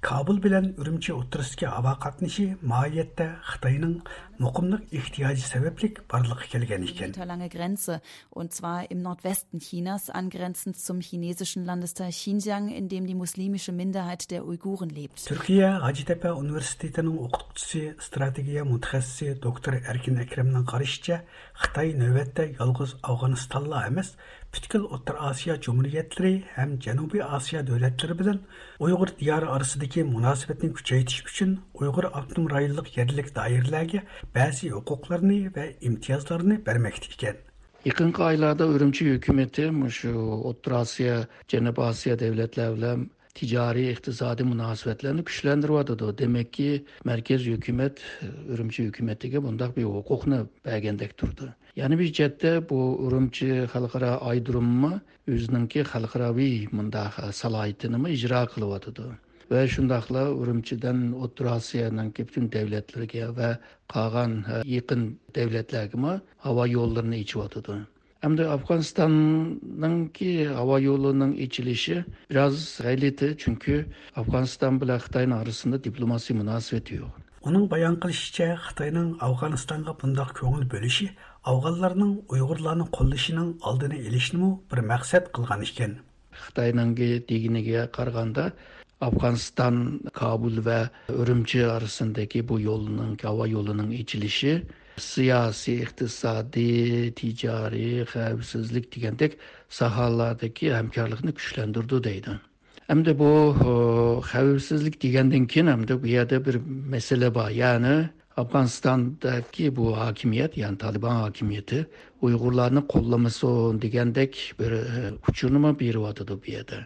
Kabul bilan Ürümçi o'tirisidagi havo qatnashi mohiyatda Xitoyning muqimlik ehtiyoji sababli barliqqa kelgan ekan. lange Grenze und zwar im Nordwesten Chinas angrenzend zum chinesischen Landesteil Xinjiang, in dem die muslimische Minderheit der Uiguren lebt. Türkiye Hacettepe Üniversitetining o'qituvchisi, strategiya mutaxassisi doktor Erkin Akramning qarashicha, Xitoy navbatda yolg'iz Afg'onistonla emas, butkul O'rta Osiyo Jumhuriyatlari ham Janubi Osiyo davlatlari bilan Uyg'ur diyori orasidagi munosabatni kuchaytirish uchun Uyg'ur avtonom rayonlik yerlik doiralarga ba'zi huquqlarni va imtiyozlarni bermoqda ekan. Yaqinqi oylarda Urumchi hukumati shu O'rta Osiyo, Janubiy Osiyo davlatlari bilan ticari iqtisadi münasibətlərini gücləndirədir. Demək ki, mərkəz hökumət Ürümçi hökumətinə bundaq bir hüququnu bəgəndək durdu. yana bir jihatda bu urumchi xalqaro aydurummi o'zininki xalqaroviy mundaq salohiyatinimi ijro qilyotidi va shundoqla urumchidan o'rta osiyoninki butun davlatlarga va qolgan yaqin davlatlarga havo yo'llarini ichyotidi hamda afg'onistonninki havo yo'lining ichilishi biroz g'ayliti chunki afg'oniston bilan xitoyni orasida дипломасия munosabati yo'q uning bayon qilishicha xitoyning afg'onistonga bundoq ko'ngil bo'lishi Afg'onlarning Uyg'urlarni qo'llashining oldini olishni bir maqsad qilgan ekan. xitoyningi deginiga qaraganda Afg'oniston, Kabul va Urumchi orasidagi bu yo'lning havo yo'lining ichilishi siyosiy iqtisodiy tijoriy xavfsizlik degandek sohalardagi hamkorlikni kuchlantirdi deydi hamda bu xavfsizlik degandan keyin hamda bu yerda bir masala bor ya'ni afg'onistondagi bu hokimiyat ya'ni tolibon hokimiyati uyg'urlarni qo'llamasin degandek bir e, uchurni beryotidi bu yerda.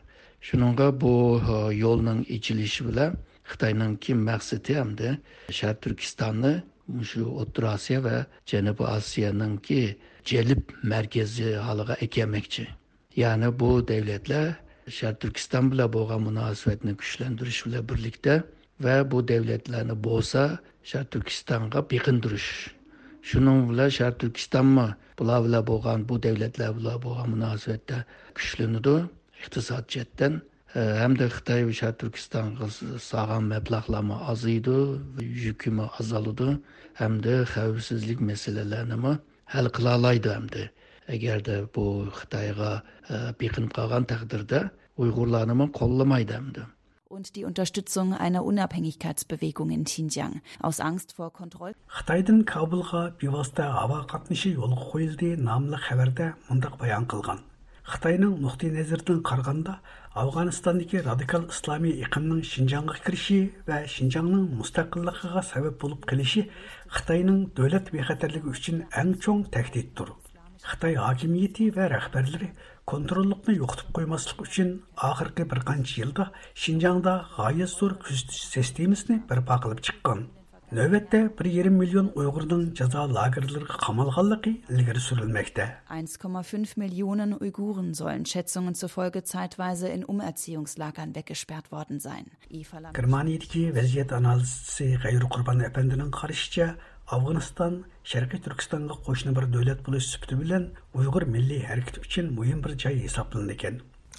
Shuninga bu e, yo'lning ichilishi bilan xitoyninki maqsadi hamda sharq turkistonni shu o'rta osiyo va janubiy osiyoninki jalb markazi holiga ekanmakchi ya'ni bu davlatlar sharq turkiston bilan bo'lgan munosabatni kuchlantirish bilan birlikda va bu davlatlarni bo'lsa sharq turkistonga beqindirish shuning bilan sharq turkistonmi bular bilan bo'lgan bu davlatlar bilan bo'lgan munosabatda kuchlanadi iqtisod jihatdan e, hamda xitoy va sharq turkistonga solgan mablag'larmi oziydi yukimi azaladi hamda xavfsizlik masalalarini hal qila oladi hamda agarda bu xitoyga e, biqinib qolgan taqdirda uyg'urlarni qo'llamaydi hamda und die Unterstützung einer Unabhängigkeitsbewegung in Xinjiang aus Angst vor Kontroll. Xitoydan Kabulga bevosita havo qatnashi yo'lga qo'yildi nomli xabarda mundaq bayon qilgan. Xitoyning nuqtai nazaridan qaraganda Afg'onistondagi radikal islomiy iqimning Shinjongga kirishi va. Xitay hakimiyyəti və rəhbərləri kontrolluqni yoxutub үшін üçün бір bir qanç yılda ғайыз зор zor küzdüş sistemisini бір qılıb çıqqan. Növbətdə 1,5 миллион Uyğurdun жаза лагерлерге qamalğanlığı ilgiri sürülməkdə. 1,5 Millionen Uiguren sollen Schätzungen zufolge zeitweise in Umerziehungslagern weggesperrt worden sein. Qurban əfəndinin qarışıca Afg'oniston Sharqiy Turkistonga qo'shni bir davlat bo'lish sifati bilan Uyg'ur milliy harakati uchun muhim bir joy hisoblanadi ekan.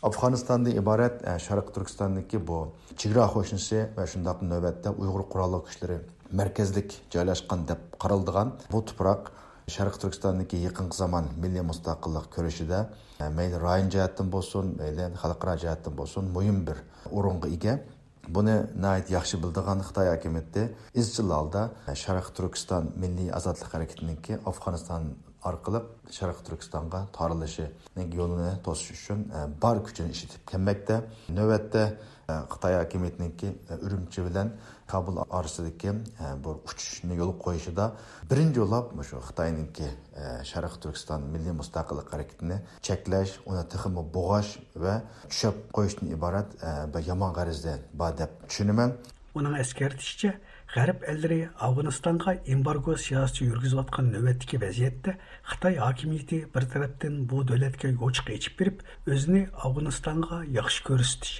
afg'onistondan iborat sharq turkistondagi bu chegara qo'shnisi va shundoq navbatda uyg'ur qurolli kuchlari markazlik joylashgan deb qaraldigan bu tuproq sharq turkistondagi yaqinqi zamon milliy mustaqillik ko'rishida mayli rayon jihatdan bo'lsin mayli xalqaro jihatdan bo'lsin muhim bir o'ringa ega buni nayt yaxshi bildigan xitoy hukumati izchil holda e, sharq turkiston milliy ozodlik harakatiniki afg'oniston orqali sharq turkistonga torilishi yo'lini to'sish uchun e, bor kuchini ishlatib kelmoqda navbatda e, xitoy hukumatiniki urumchi bilan kabul orasidagi e, bu uchishni yo'l qo'yishida birinchi yo'lab shu xitoyniki e, sharq turkiston milliy mustaqillik harakatini cheklash uni tiximi bo'g'ash va tushab qo'yishdan iborat e, bir yomon g'arazda bor deb tushunaman. Uning eskartishicha g'arb ellari afg'onistonga embargo siyosati yurgizayotgan navbatdagi vaziyatda xitoy hokimiyati bir tarafdan bu davlatga yo'chiq ichib berib o'zini afg'onistonga yaxshi ko'rsatish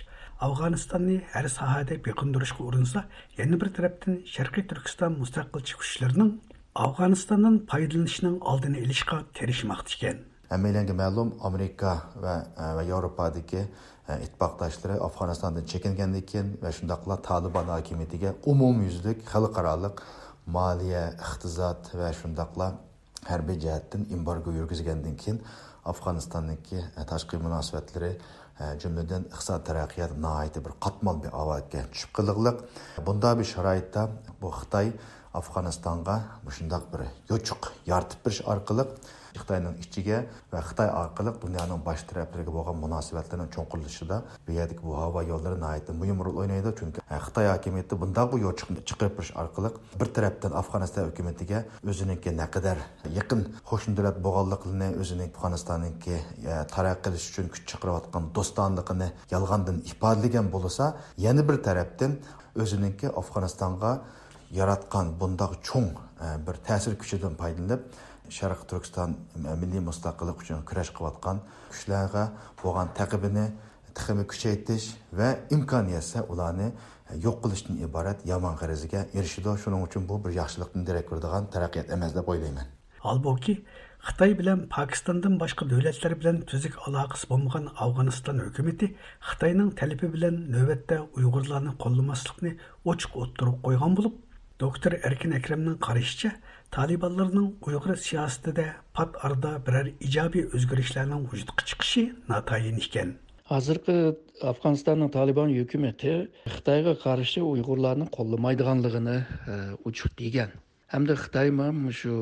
afg'onistonni har sohada yakındırışkı urinsa yana bir taraftan Şarkı Türkistan müstakilçi güçlerinin Afganistan'dan paydalanışının aldığını ilişka terişmaktıyken. Әмейләнгә мәлум Америка ва ва Европадагы иттифакташлары Афганстандан va кин ва шундыйлар Талибан хакимиятигә умумйөзлек халыкаралык малия, иқтизат ва шундыйлар хәрби җәһәттән эмбарго йөргизгәндән кин Афганстандагы jumladan iqtisod taraqqiyot nihoyatda bir qatmal bir avotga tushib bunda bir sharoitda bu xitoy afg'onistonga shundoq bir yo'chuq yoritib berish orqali xitoyning ichiga va xitoy orqali dunyoning bosh taraflariga bo'lgan munosabatlarning cho'nqilishida bu yerdagi bu havo yo'llari nihoyatda muhim rol o'ynaydi. Chunki e, xitoy hokimiyati bundoq bu yo'l chiqib turish orqali bir tarafdan afg'oniston hukumatiga o'ziniki naqadar yaqin qo'shni davlat bo'lganligini o'zining afg'onistonniki e, taraqqiy qilish uchun kuch chiqarayotgan do'stonligini yolg'ondan ifodalagan bo'lsa yana bir tarafdan o'ziniki afg'onistonga yaratgan bundoq cho'ng e, bir ta'sir kuchidan foydalanib Шәрқ Түркістан милли мустақиллик үшін күрәш кылып аткан күчләргә булган тәкъибине тихими күчәйтеш ва имканиятсә уларны юк кылыштан ибарат яман гаризгә эрешиде. Шуның bu bir бер яхшылыкның дирәк бердиган тараҡҡият эмес дип уйлаймын. Албоки Xitay bilan Pakistandan boshqa davlatlar bilan tuzik aloqasi bo'lmagan Afg'oniston hukumatı Xitayning talabi bilan navbatda Uyg'urlarni qo'llamaslikni ochiq o'ttirib qo'ygan bo'lib, doktor Erkin Akramning qarashicha, talibanlarning uyg'ur siyosatida pat arda biror ijobiy o'zgarishlarning vujudga chiqishi notayin ekan. Hozirgi afg'onistonning Taliban hukumati xitoyga qarshi uyg'urlarni qo'llamaydiganligini e, uchuq degan hamda xitoy shu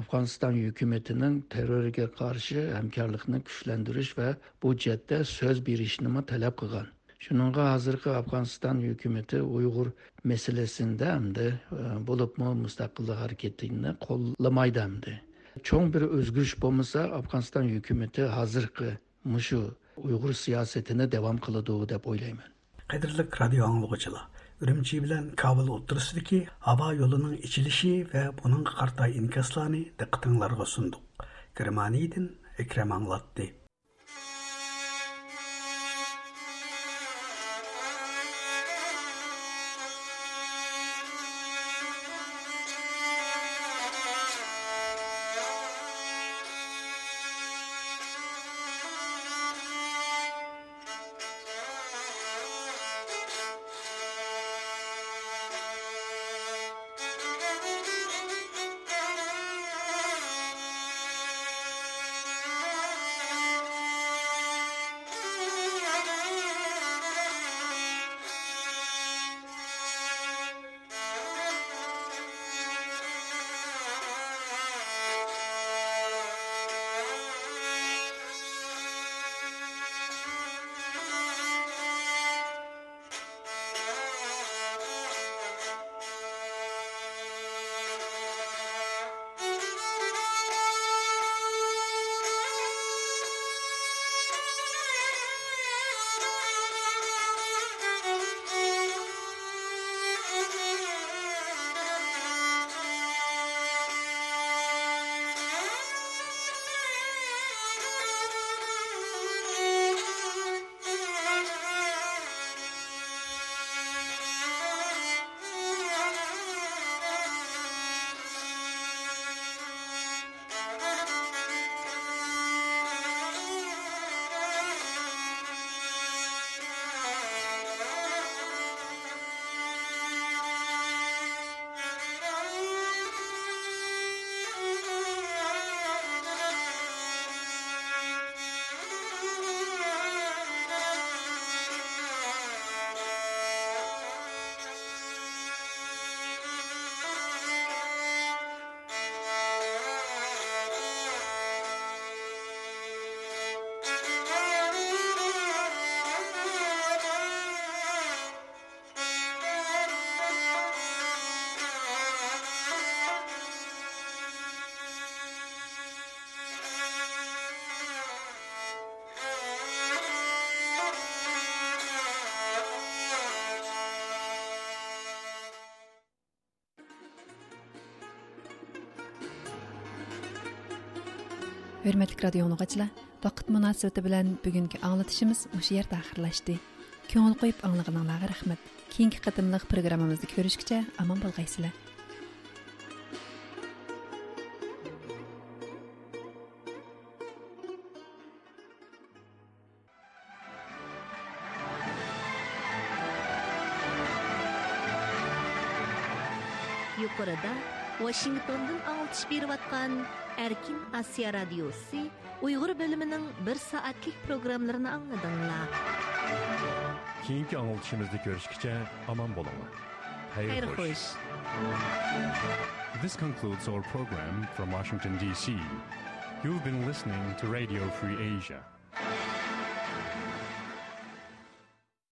afg'oniston hukumatining terrorga qarshi hamkorlikni kuchlantirish va bu jihatda so'z berishni talab qilgan. Şununla hazırkı Afganistan hükümeti Uygur meselesinde hem de e, bulup mu müstakillik hareketini kollamaydı hem de. Çoğun bir özgürüş bomasa Afganistan hükümeti hazırkı muşu Uygur siyasetine devam kıladığı dep oylayman. Kadirlik radyo anlıqıcılar. үрімчі білән Кабыл отырысыдекі аба yolunun içilişi вә бұның қарта инкасланы дықтыңларға сұндық. Германияден әкрем аңлатты. Hurmatli radio anglag'uchilar vaqt munosabati bilan bugungi anglatishimiz o'sha yerda oxirlashdi ko'ngil qo'yib anglaganinglarga rahmat. Keyingi qatimliq programmamizni ko'rishgacha omon bo'lg'aysizlar. Yuqorida Washingtondan atqan Erkin Asiya radiosi Uyg'ur bo'limining 1 soatlik programmalarini angladinglar. Keyingi anglitishimizda ko'rishgacha omon bo'linglar. Xayr xo'sh. This concludes our program from Washington, D.C. You've been listening to Radio Free Asia.